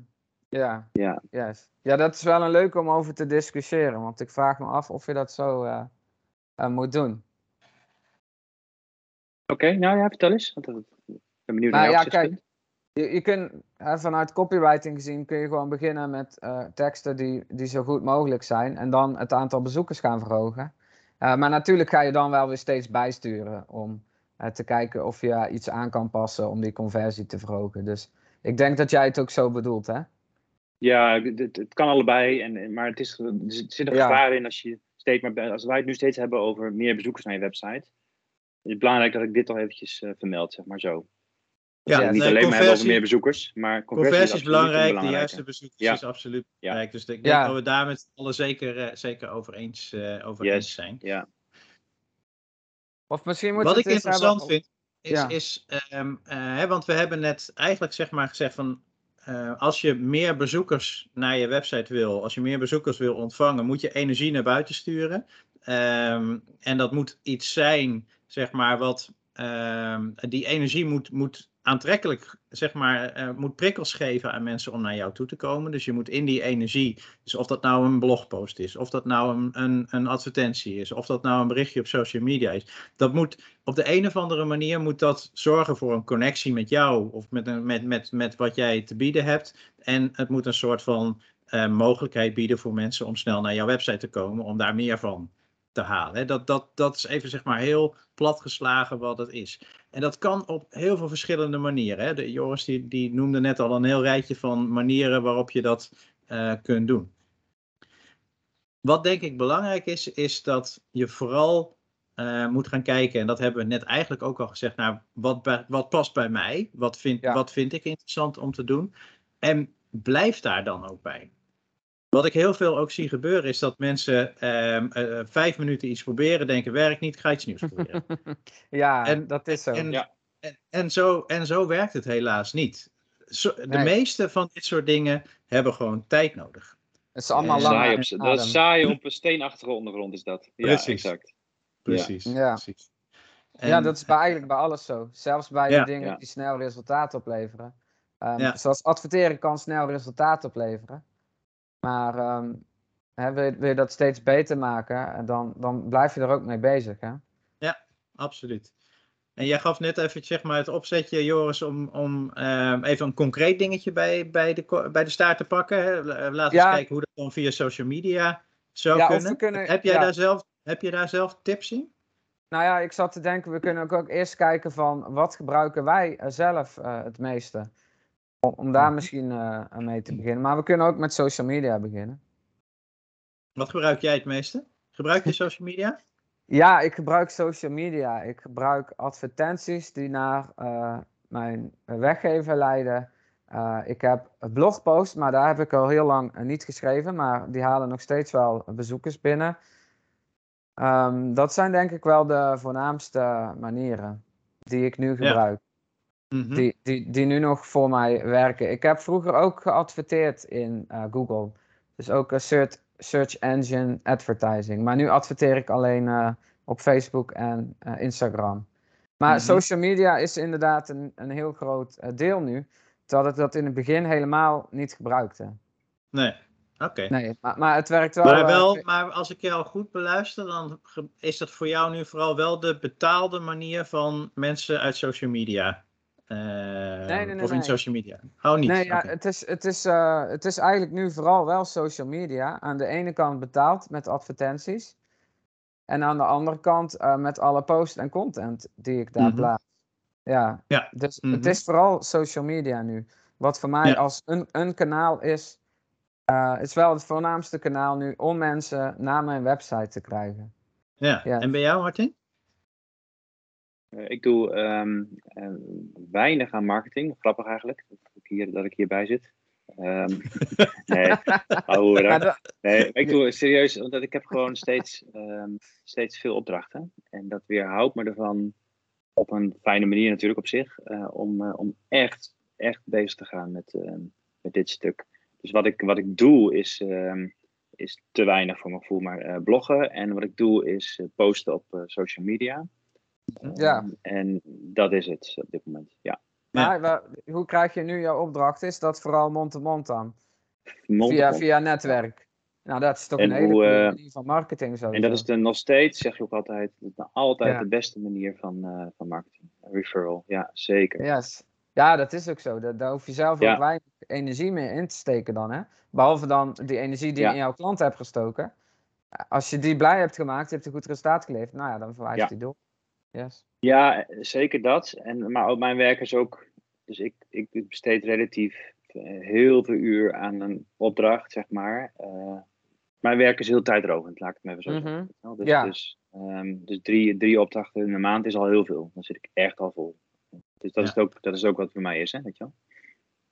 Ja, Ja. yes. ja, dat is wel een leuke om over te discussiëren. Want ik vraag me af of je dat zo eh, eh, moet doen. Oké, nou ja, vertel eens. Want ik ben benieuwd Nou naar jouw ja, kijk. Je, je kunt, hè, vanuit copywriting gezien, kun je gewoon beginnen met eh, teksten die, die zo goed mogelijk zijn. En dan het aantal bezoekers gaan verhogen. Eh, maar natuurlijk ga je dan wel weer steeds bijsturen om eh, te kijken of je iets aan kan passen om die conversie te verhogen. Dus ik denk dat jij het ook zo bedoelt, hè? Ja, het, kan allebei. En, maar het is, er zit een Ja. gevaar in als je steeds maar, als wij het nu steeds hebben over meer bezoekers naar je website. is het belangrijk dat ik dit al eventjes eh, vermeld, zeg maar zo. Ja, Ja, niet nee, alleen maar hebben over meer bezoekers, maar conversie, Conversie is belangrijk, de juiste bezoekers Ja. is absoluut Ja. belangrijk. Dus ik denk Ja. dat we daar met allen zeker, eh, zeker over eens, eh, over eens Yes. zijn. Ja, Of misschien moeten Wat ik interessant hebben vind, is, Ja. is ehm, eh, hè, want we hebben net eigenlijk zeg maar gezegd van, eh, als je meer bezoekers naar je website wil, als je meer bezoekers wil ontvangen, moet je energie naar buiten sturen. Ehm, en dat moet iets zijn, zeg maar, wat ehm, die energie moet, moet aantrekkelijk, zeg maar, eh, moet prikkels geven aan mensen om naar jou toe te komen. Dus je moet in die energie, dus of dat nou een blogpost is, of dat nou een, een, een advertentie is, of dat nou een berichtje op social media is, dat moet op de een of andere manier moet dat zorgen voor een connectie met jou of met, een, met, met, met wat jij te bieden hebt. En het moet een soort van eh, mogelijkheid bieden voor mensen om snel naar jouw website te komen, om daar meer van te halen. Dat, dat, dat is even zeg maar heel platgeslagen wat het is. En dat kan op heel veel verschillende manieren. Hè. De, Joris die, die noemde net al een heel rijtje van manieren waarop je dat eh, kunt doen. Wat denk ik belangrijk is, is dat je vooral eh, moet gaan kijken, en dat hebben we net eigenlijk ook al gezegd, naar wat, bij- wat past bij mij? Wat vind, Ja. wat vind ik interessant om te doen? En blijf daar dan ook bij. Wat ik heel veel ook zie gebeuren, is dat mensen ehm, eh, vijf minuten iets proberen, denken werkt niet, ga iets nieuws proberen. *laughs* Ja, En- dat is zo. En, Ja. en, en, zo, en zo werkt het helaas niet. Zo, de Nee. meeste van dit soort dingen hebben gewoon tijd nodig. Het is allemaal Eh, lang. saai adem. op, dat is saai op een steenachtige ondergrond is dat. Ja, Precies. exact. Precies. Ja. precies. Ja, En- dat is bij, eigenlijk bij alles zo. Zelfs bij Ja. de dingen Ja. die snel resultaat opleveren. Ehm, Ja. Zoals adverteren kan snel resultaat opleveren. Maar ehm, hè, wil, je, wil je dat steeds beter maken, en dan, dan blijf je er ook mee bezig. Hè? Absoluut. En jij gaf net even zeg maar, het opzetje, Joris, om, om ehm, even een concreet dingetje bij, bij, de, bij de staart te pakken. Hè? Laten we Ja. eens kijken hoe dat dan via social media zou Ja, kunnen. kunnen- heb, jij ja. daar zelf, heb je daar zelf tips in? Nou ja, ik zat te denken, we kunnen ook, ook eerst kijken van wat gebruiken wij eh, zelf eh, het meeste. Om, daar misschien eh, aan mee te beginnen. Maar we kunnen ook met social media beginnen. Wat gebruik jij het meeste? Gebruik je social media? *laughs* Ja, ik gebruik social media. Ik gebruik advertenties die naar eh, mijn weggever leiden. Eh, ik heb een blogpost, maar daar heb ik al heel lang niet geschreven. Maar die halen nog steeds wel bezoekers binnen. Ehm, dat zijn denk ik wel de voornaamste manieren die ik nu gebruik. Mhm. Die, die, die nu nog voor mij werken. Ik heb vroeger ook geadverteerd in eh, Google. Dus ook een search, search engine advertising. Maar nu adverteer ik alleen eh, op Facebook en eh, Instagram. Maar Mhm. social media is inderdaad een, een heel groot eh, deel nu. Terwijl ik dat in het begin helemaal niet gebruikte. Nee, oké. Nee, maar, maar het werkt wel. Maar, eh, wel, maar als ik jou goed beluister, dan is dat voor jou nu vooral wel de betaalde manier van mensen uit social media. Eh, nee, nee, of in social media. Oh, niet. Nee, ja, het, is, het, is, eh, het is eigenlijk nu vooral wel social media. Aan de ene kant betaald met advertenties. En aan de andere kant eh, met alle posts en content die ik daar Mhm. plaats. Ja, Ja, dus mhm. het is vooral social media nu. Wat voor mij Ja. als een, een kanaal is, is wel het voornaamste kanaal nu om mensen naar mijn website te krijgen. ja. ja. En bij jou, Martin? Eh, ik doe ehm, eh, weinig aan marketing. Grappig eigenlijk, dat ik, hier, dat ik hierbij zit. Ehm, *laughs* nee, nee, ik doe serieus, want ik heb gewoon steeds, ehm, steeds veel opdrachten. En dat weerhoudt me ervan, op een fijne manier natuurlijk op zich, eh, om, eh, om echt, echt bezig te gaan met, ehm, met dit stuk. Dus wat ik, wat ik doe is, ehm, is te weinig voor mijn gevoel, maar eh, bloggen. En wat ik doe is posten op eh, social media. Ja. Ehm, en dat is het op dit moment. Ja. Maar hoe krijg je nu jouw opdracht? Is dat vooral mond-to-mond dan? Mond Via, via netwerk. Nou, dat is toch En een hele hoe, goede eh, manier van marketing zo. En dat is de, nog steeds, zeg je ook altijd, nog altijd Ja. de beste manier van, eh, van marketing. Referral, ja, zeker. Yes. Ja, dat is ook zo. Daar, daar hoef je zelf Ja. ook weinig energie meer in te steken dan, hè? Behalve dan die energie die Ja. je in jouw klant hebt gestoken. Als je die blij hebt gemaakt, je hebt een goed resultaat geleverd, nou ja, dan verwijst Ja. die door. Yes. Ja, zeker dat. En, maar ook mijn werk is ook. Dus ik, ik besteed relatief eh, heel veel uur aan een opdracht, zeg maar. Eh, mijn werk is heel tijdrovend, laat ik het maar even zo Mhm. zeggen. Wel, Dus, Ja. dus, ehm, dus drie, drie opdrachten in de maand is al heel veel. Dan zit ik echt al vol. Dus dat, Ja. is, ook, dat is ook wat voor mij is, hè, weet je wel.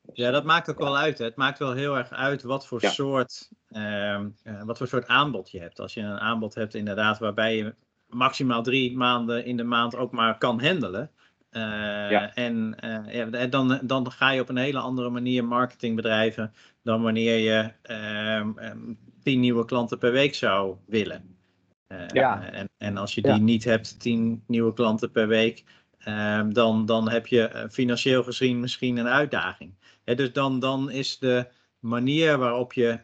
Dus, Ja, dat maakt ook ja. wel uit. Hè. Het maakt wel heel erg uit wat voor, Ja. soort, ehm, eh, wat voor soort aanbod je hebt. Als je een aanbod hebt inderdaad waarbij je maximaal drie maanden in de maand ook maar kan handelen. eh, Ja. En eh, ja, dan, dan ga je op een hele andere manier marketing bedrijven dan wanneer je ehm, ehm, tien nieuwe klanten per week zou willen. Eh, Ja. en, en als je die Ja. niet hebt, tien nieuwe klanten per week, ehm, dan, dan heb je financieel gezien misschien een uitdaging. Dus dan, dan is de manier waarop je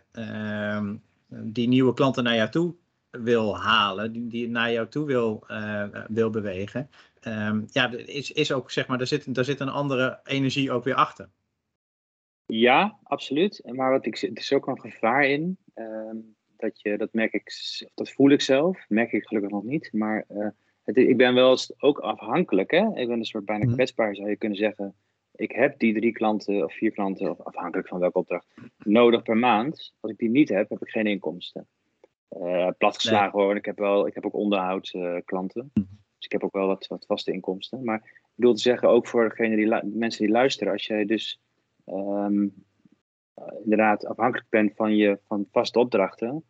die nieuwe klanten naar jou toe wil halen, die, die naar jou toe wil, eh, wil bewegen, ehm, ja, is, is ook zeg maar, daar zit, daar zit een andere energie ook weer achter. Ja, absoluut. Maar wat ik, het is ook een gevaar in. ehm, dat, je, dat merk ik, dat voel ik zelf. Merk ik gelukkig nog niet. Maar eh, het, ik ben wel eens ook afhankelijk. Hè? Ik ben een soort bijna Mhm. kwetsbaar, zou je kunnen zeggen. Ik heb die drie klanten of vier klanten, of afhankelijk van welke opdracht, nodig per maand. Als ik die niet heb, heb ik geen inkomsten. Eh platgeslagen hoor. Ik heb, wel, ik heb ook onderhoudsklanten. dus ik heb ook wel wat, wat vaste inkomsten. Maar ik bedoel te zeggen, ook voor degene die, mensen die luisteren, als jij dus ehm, eh, inderdaad afhankelijk bent van je van vaste opdrachten.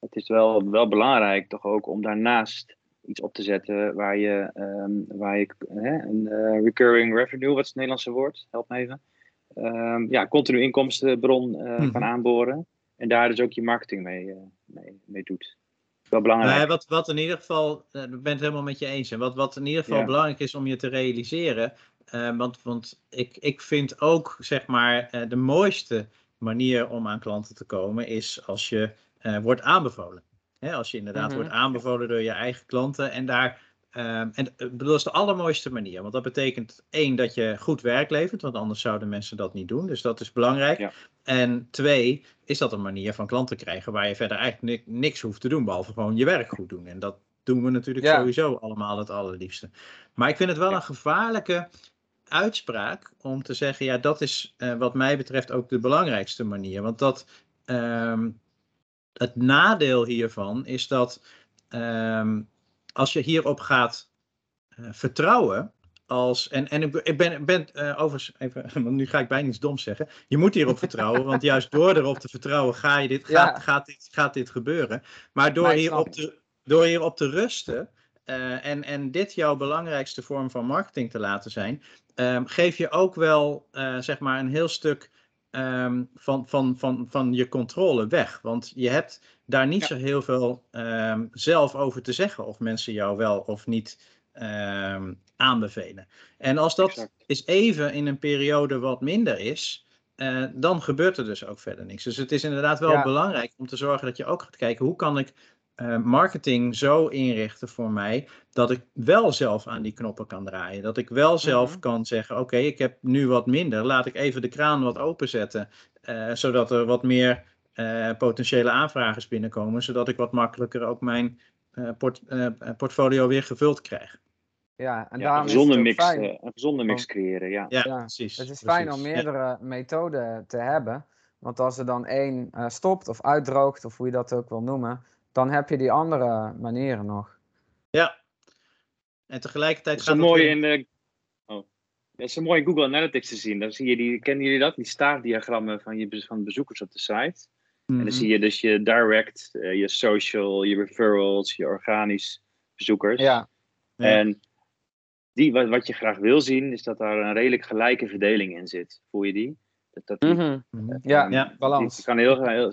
Het is wel, wel belangrijk toch ook om daarnaast iets op te zetten waar je, ehm, waar je hè, een eh, recurring revenue, wat is het Nederlandse woord? Help me even. Ehm, ja, continu inkomstenbron eh, Mhm. kan aanboren. En daar dus ook je marketing mee, eh, mee, mee doet. Wel belangrijk. Ja, wat, wat in ieder geval, eh, ik ben het helemaal met je eens. En wat, wat in ieder geval Ja. belangrijk is om je te realiseren. eh, want want ik, ik vind ook, zeg maar, eh, de mooiste manier om aan klanten te komen is als je eh, wordt aanbevolen. Hè, als je inderdaad Mhm. wordt aanbevolen door je eigen klanten. En daar. Ehm, en eh, dat is de allermooiste manier. Want dat betekent één dat je goed werk levert, want anders zouden mensen dat niet doen. Dus dat is belangrijk. Ja. En twee, is dat een manier van klanten krijgen waar je verder eigenlijk ni- niks hoeft te doen, behalve gewoon je werk goed doen. En dat doen we natuurlijk Ja. sowieso allemaal het allerliefste. Maar ik vind het wel Ja. een gevaarlijke uitspraak om te zeggen, ja, dat is eh, wat mij betreft ook de belangrijkste manier. Want dat, ehm, het nadeel hiervan is dat ehm, als je hierop gaat eh, vertrouwen, als, en, en ik ben- ik ben, eh, overigens, even, *laughs* want nu ga ik bijna iets doms zeggen. Je moet hierop vertrouwen, want juist door erop te vertrouwen ga je dit, Ja. gaat, gaat, dit, gaat dit gebeuren. Maar door hierop te, door hierop te rusten eh, en, en dit jouw belangrijkste vorm van marketing te laten zijn, ehm, geef je ook wel zeg maar een heel stuk ehm, van, van, van, van je controle weg. Want je hebt daar niet Ja. zo heel veel ehm, zelf over te zeggen of mensen jou wel of niet ehm, aanbevelen. En als dat Exact. eens even in een periode wat minder is, eh, dan gebeurt er dus ook verder niks. Dus het is inderdaad wel Ja. belangrijk om te zorgen dat je ook gaat kijken hoe kan ik eh, marketing zo inrichten voor mij dat ik wel zelf aan die knoppen kan draaien. Dat ik wel zelf Mhm. kan zeggen: Oké, ik heb nu wat minder. Laat ik even de kraan wat openzetten. eh zodat er wat meer eh, potentiële aanvragers binnenkomen. Zodat ik wat makkelijker ook mijn eh, port- eh, portfolio weer gevuld krijg. Ja, en Ja, daarom een is het gezonde mix, fijn. eh, een gezonde mix creëren, ja. Ja, Ja, precies. Het is fijn om. Ja. meerdere methoden te hebben. Want als er dan één eh, stopt of uitdroogt, of hoe je dat ook wil noemen, dan heb je die andere manieren nog. Ja. En tegelijkertijd Dat is gaat het mooi weer- in de. Oh. Dat is zo mooi in Google Analytics te zien. Dan zie je die, kennen jullie dat? Die staafdiagrammen van, je, van de bezoekers op de site. En Mhm. dan zie je dus je direct, eh, je social, je referrals, je organisch bezoekers. Ja, Ja. En die, wat, wat je graag wil zien, is dat daar een redelijk gelijke verdeling in zit. Voel je die? Dat, dat die, Mhm. Mhm. ja, ehm, Ja. balans. die kan heel, heel,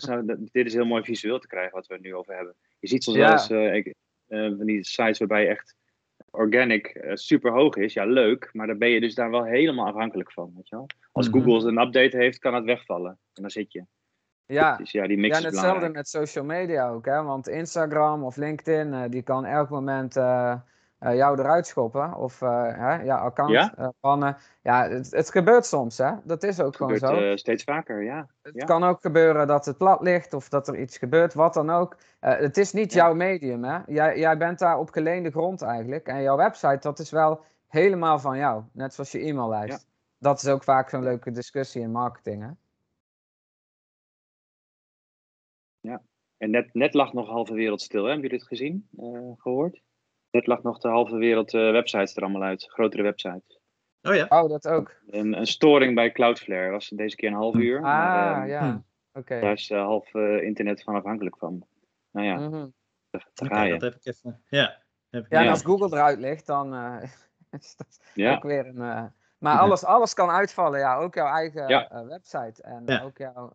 dit is heel mooi visueel te krijgen wat we het nu over hebben. Je ziet soms Ja. wel eens eh, ik- eh, van die sites waarbij echt organic eh, super hoog is. Ja, leuk, maar dan ben je dus daar wel helemaal afhankelijk van. Weet je wel? Als Mhm. Google een update heeft, kan het wegvallen. En dan zit je. Ja, Dus ja, die mix ja is en hetzelfde belangrijk. met social media ook. Hè? Want Instagram of LinkedIn, eh, die kan elk moment eh, eh, jou eruit schoppen of hè, ja, account Ja? bannen. Ja, het, het gebeurt soms, hè. Dat is ook Het gewoon gebeurt zo. steeds vaker, ja. Het ja. kan ook gebeuren dat het plat ligt of dat er iets gebeurt, wat dan ook. Het is niet Ja. jouw medium, hè. Jij, jij bent daar op geleende grond eigenlijk. En jouw website, dat is wel helemaal van jou. Net zoals je e-maillijst. Dat is ook vaak zo'n leuke discussie in marketing, hè. En net, net lag nog halve wereld stil, hè? Hebben jullie dit gezien, eh, gehoord? Net lag nog de halve wereld eh, websites er allemaal uit, grotere websites. Oh ja. Oh, dat ook. Een, een storing bij Cloudflare was deze keer een half uur. Ah, maar, ehm, ja. hm. Oké. Daar is eh, half eh, internet van afhankelijk van. Nou ja, Mhm. daar, dat heb ik even. Ja. Heb ik Ja, en Ja. als Google eruit ligt, dan eh, *laughs* is dat Ja, ook weer een... eh, maar alles, alles kan uitvallen, ja. Ook jouw eigen Ja. eh, website. En Ja. ook jouw...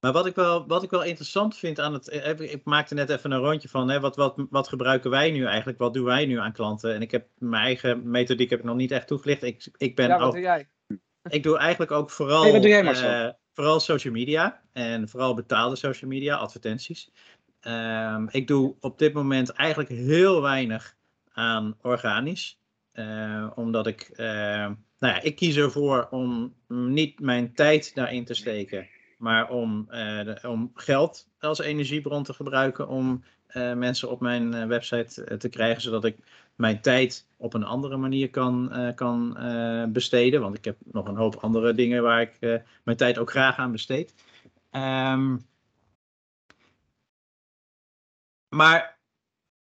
Maar wat ik, wel, wat ik wel interessant vind aan het. eh, Ik maakte net even een rondje van hè, wat, wat, wat gebruiken wij nu eigenlijk? Wat doen wij nu aan klanten? En ik heb mijn eigen methodiek heb ik nog niet echt toegelicht. Ik, ik, ben Ja, wat ook, doe jij? *laughs* ik doe eigenlijk ook vooral, Hey, wat doe jij, Marcel? eh, vooral social media. En vooral betaalde social media, advertenties. Ehm, ik doe op dit moment eigenlijk heel weinig aan organisch. Eh, omdat ik, nou ja, ik kies ervoor om niet mijn tijd daarin te steken, maar om, eh, om geld als energiebron te gebruiken om eh, mensen op mijn eh, website te krijgen, zodat ik mijn tijd op een andere manier kan, kan besteden. Want ik heb nog een hoop andere dingen waar ik mijn tijd ook graag aan besteed. Ehm, maar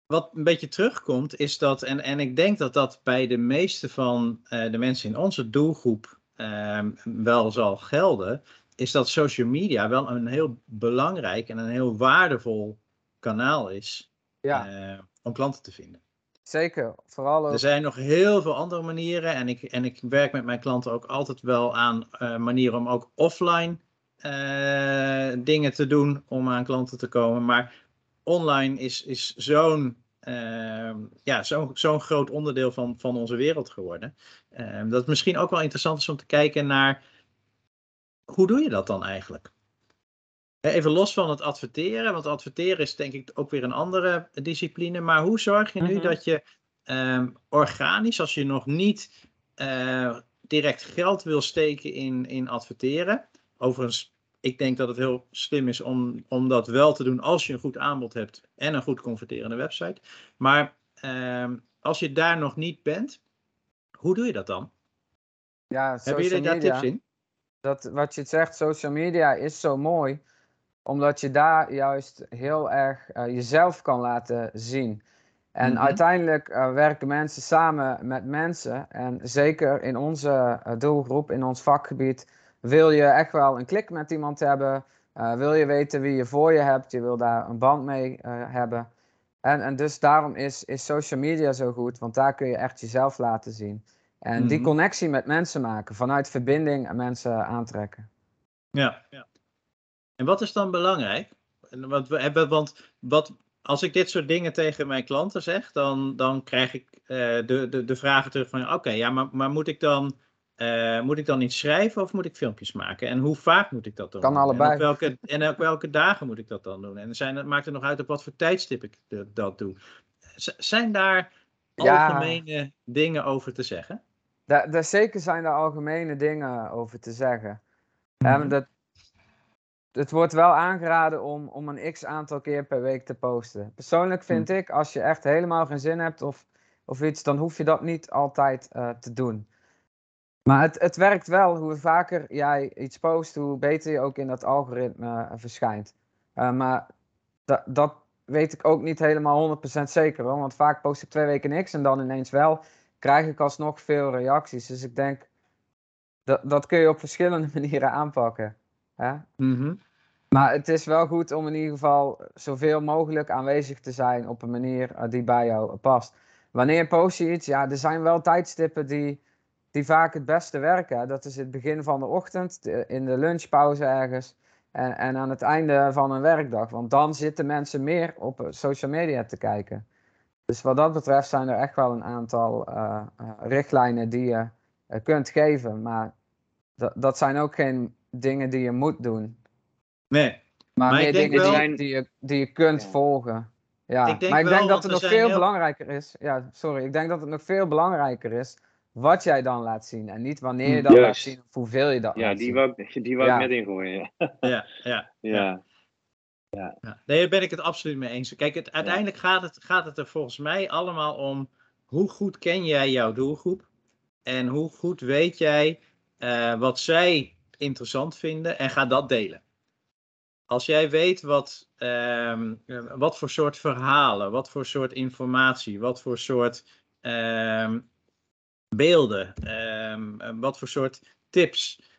wat een beetje terugkomt, is dat, en, en ik denk dat dat bij de meeste van de mensen in onze doelgroep ehm, wel zal gelden, is dat social media wel een heel belangrijk en een heel waardevol kanaal is Ja, eh, om klanten te vinden. zeker. Vooral ook... Er zijn nog heel veel andere manieren en ik, en ik werk met mijn klanten ook altijd wel aan eh, manieren om ook offline eh, dingen te doen om aan klanten te komen. Maar online is, is zo'n ehm, ja, zo'n zo'n groot onderdeel van, van onze wereld geworden. Ehm, dat het misschien ook wel interessant is om te kijken naar hoe doe je dat dan eigenlijk? Even los van het adverteren, want adverteren is denk ik ook weer een andere discipline. Maar hoe zorg je nu Mhm. dat je ehm, organisch, als je nog niet eh, direct geld wil steken in, in adverteren. Overigens, ik denk dat het heel slim is om, om dat wel te doen als je een goed aanbod hebt en een goed converterende website. Maar ehm, als je daar nog niet bent, hoe doe je dat dan? ja, Hebben jullie daar media. tips in? Dat wat je zegt, social media is zo mooi, omdat je daar juist heel erg eh, jezelf kan laten zien. En Mhm. uiteindelijk eh, werken mensen samen met mensen. En zeker in onze eh, doelgroep, in ons vakgebied, wil je echt wel een klik met iemand hebben. Wil je weten wie je voor je hebt, je wil daar een band mee hebben. En, en dus daarom is, is social media zo goed, want daar kun je echt jezelf laten zien. En die Mhm. connectie met mensen maken, vanuit verbinding en mensen aantrekken. Ja. ja. En wat is dan belangrijk? En wat we hebben, want wat, als ik dit soort dingen tegen mijn klanten zeg, dan, dan krijg ik eh, de, de, de vragen terug van, oké, ja, maar, maar moet ik dan eh, moet ik dan iets schrijven of moet ik filmpjes maken? En hoe vaak moet ik dat dan Kan doen? allebei. En op, welke, en op welke dagen moet ik dat dan doen? En zijn, het maakt er nog uit op wat voor tijdstip ik de- dat doe. Z- zijn daar Ja. algemene dingen over te zeggen? Daar, daar zeker zijn daar algemene dingen over te zeggen. Mhm. dat, het wordt wel aangeraden om, om een x aantal keer per week te posten. Persoonlijk vind ik, als je echt helemaal geen zin hebt of, of iets, dan hoef je dat niet altijd eh, te doen. Maar het, het werkt wel. Hoe vaker jij iets post, hoe beter je ook in dat algoritme eh, verschijnt. Eh, maar da, dat weet ik ook niet helemaal 100% zeker hoor. Want vaak post ik twee weken niks en dan ineens wel. Krijg ik alsnog veel reacties. Dus ik denk, dat, dat kun je op verschillende *laughs* manieren aanpakken. Hè? Mhm. Maar het is wel goed om in ieder geval zoveel mogelijk aanwezig te zijn op een manier eh, die bij jou past. Wanneer post je iets? Ja, er zijn wel tijdstippen die, die vaak het beste werken. Dat is het begin van de ochtend, in de lunchpauze ergens. En, en aan het einde van een werkdag. Want dan zitten mensen meer op eh, social media te kijken. Dus wat dat betreft zijn er echt wel een aantal eh, eh, richtlijnen die je eh, kunt geven. Maar dat, dat zijn ook geen dingen die je moet doen. Nee. Maar, Maar ik meer denk dingen wel- die, die, je, die je kunt Ja. volgen. Ja, Ik denk maar ik wel, denk dat het nog veel heel- belangrijker is. Ja, sorry. Ik denk dat het nog veel belangrijker is wat jij dan laat zien. En niet wanneer je dat laat Juist. zien of hoeveel je dat Ja, laat die zien. wou, ik- die wou Ja. ik net ingooien. Ja. Ja, ja, ja. Ja, nee, daar ben ik het absoluut mee eens. Kijk, uiteindelijk gaat het, gaat het er volgens mij allemaal om hoe goed ken jij jouw doelgroep en hoe goed weet jij eh, wat zij interessant vinden en ga dat delen. Als jij weet wat, ehm, eh, wat voor soort verhalen, wat voor soort informatie, wat voor soort ehm, beelden, ehm, eh, wat voor soort tips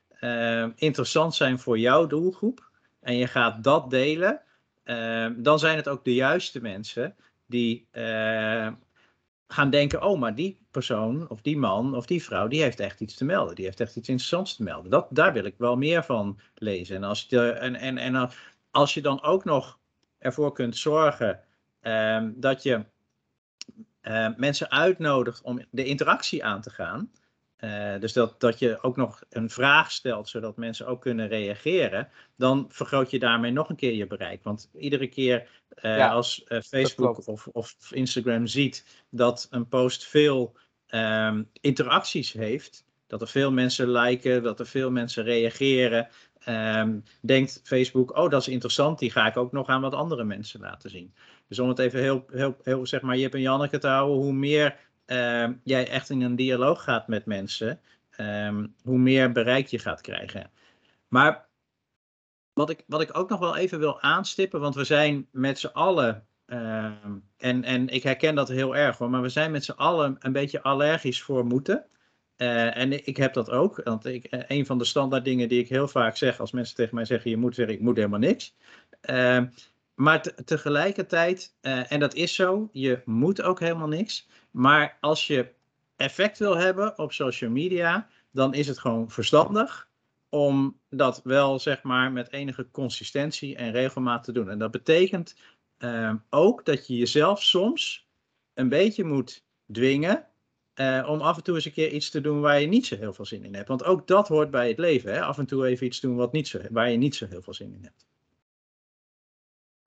interessant zijn voor jouw doelgroep en je gaat dat delen, ehm, dan zijn het ook de juiste mensen die eh, gaan denken: oh, maar die persoon of die man of die vrouw, die heeft echt iets te melden. Die heeft echt iets interessants te melden. Dat, daar wil ik wel meer van lezen. En als je, en, en, en als je dan ook nog ervoor kunt zorgen ehm, dat je mensen uitnodigt om de interactie aan te gaan. Eh, dus dat, dat je ook nog een vraag stelt, zodat mensen ook kunnen reageren. Dan vergroot je daarmee nog een keer je bereik. Want iedere keer eh, Ja, als eh, Facebook of, of Instagram ziet dat een post veel ehm, interacties heeft, dat er veel mensen liken, dat er veel mensen reageren, ehm, denkt Facebook, oh dat is interessant, die ga ik ook nog aan wat andere mensen laten zien. Dus om het even heel, heel, heel zeg maar, Jip en Janneke te houden, hoe meer ehm, jij echt in een dialoog gaat met mensen, ehm, hoe meer bereik je gaat krijgen. Maar wat ik, wat ik ook nog wel even wil aanstippen, want we zijn met z'n allen, ehm, en, en ik herken dat heel erg hoor, maar we zijn met z'n allen een beetje allergisch voor moeten. Eh, en ik heb dat ook, want ik, eh, een van de standaard dingen die ik heel vaak zeg als mensen tegen mij zeggen, je moet zeggen, ik moet helemaal niks. Maar te- tegelijkertijd, eh, en dat is zo, je moet ook helemaal niks. Maar als je effect wil hebben op social media, dan is het gewoon verstandig om dat wel zeg maar met enige consistentie en regelmaat te doen. En dat betekent ehm, ook dat je jezelf soms een beetje moet dwingen eh, om af en toe eens een keer iets te doen waar je niet zo heel veel zin in hebt. Want ook dat hoort bij het leven. Hè? Af en toe even iets doen wat niet zo, waar je niet zo heel veel zin in hebt.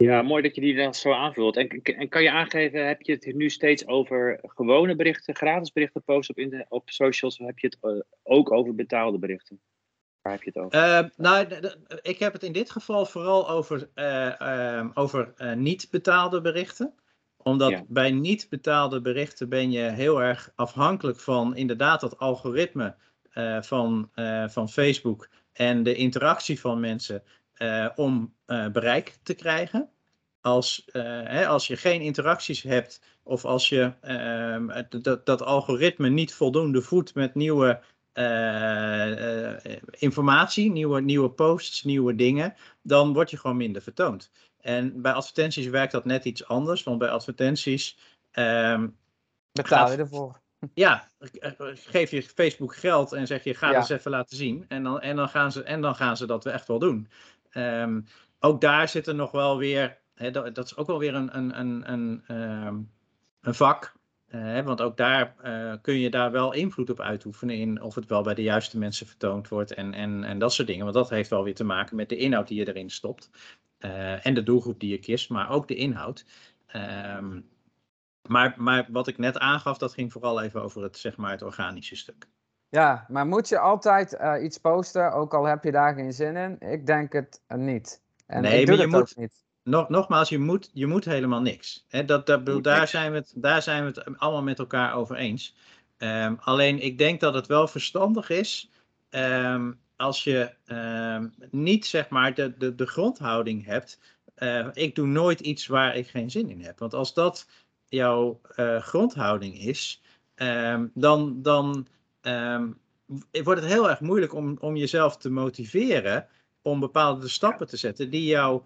Ja, mooi dat je die dan zo aanvult. En, en kan je aangeven, heb je het nu steeds over gewone berichten, gratis berichten posten op, op socials, of heb je het eh, ook over betaalde berichten? Waar heb je het over? Eh, nou, ik heb het in dit geval vooral over, eh, ehm, over eh, niet betaalde berichten. Omdat Ja. bij niet betaalde berichten ben je heel erg afhankelijk van inderdaad dat algoritme van, van Facebook en de interactie van mensen om eh, bereik te krijgen. Als, eh, hè, als je geen interacties hebt of als je ehm, dat, dat algoritme niet voldoende voedt met nieuwe eh, eh, informatie, nieuwe, nieuwe posts, nieuwe dingen, dan word je gewoon minder vertoond. En bij advertenties werkt dat net iets anders, want bij advertenties, ehm, Betaal je gaat- ervoor. ja, eh, geef je Facebook geld en zeg je ga Ja. dat eens even laten zien. En dan, en dan, gaan, ze, en dan gaan ze dat echt wel doen. Ehm, ook daar zit er nog wel weer, dat, is ook wel weer een, een, een, een, ehm, een vak. Want ook daar eh, kun je daar wel invloed op uitoefenen in of het wel bij de juiste mensen vertoond wordt en, en, en dat soort dingen. Want dat heeft wel weer te maken met de inhoud die je erin stopt. Eh, en de doelgroep die je kiest, maar ook de inhoud. Ehm, maar, maar wat ik net aangaf, dat ging vooral even over het, zeg maar, het organische stuk. Ja, maar moet je altijd eh, iets posten, ook al heb je daar geen zin in? Ik denk het eh, niet. En Nee, ik doe maar je het moet- ook niet. Nog, nogmaals, je moet, je moet helemaal niks. Dat, dat, bedoel, daar, zijn we het, daar zijn we het allemaal met elkaar over eens. Ehm, alleen ik denk dat het wel verstandig is ehm, als je ehm, niet zeg maar de, de, de grondhouding hebt. eh, ik doe nooit iets waar ik geen zin in heb. Want als dat jouw eh, grondhouding is, dan, dan ehm, wordt het heel erg moeilijk om, om jezelf te motiveren om bepaalde stappen te zetten die jou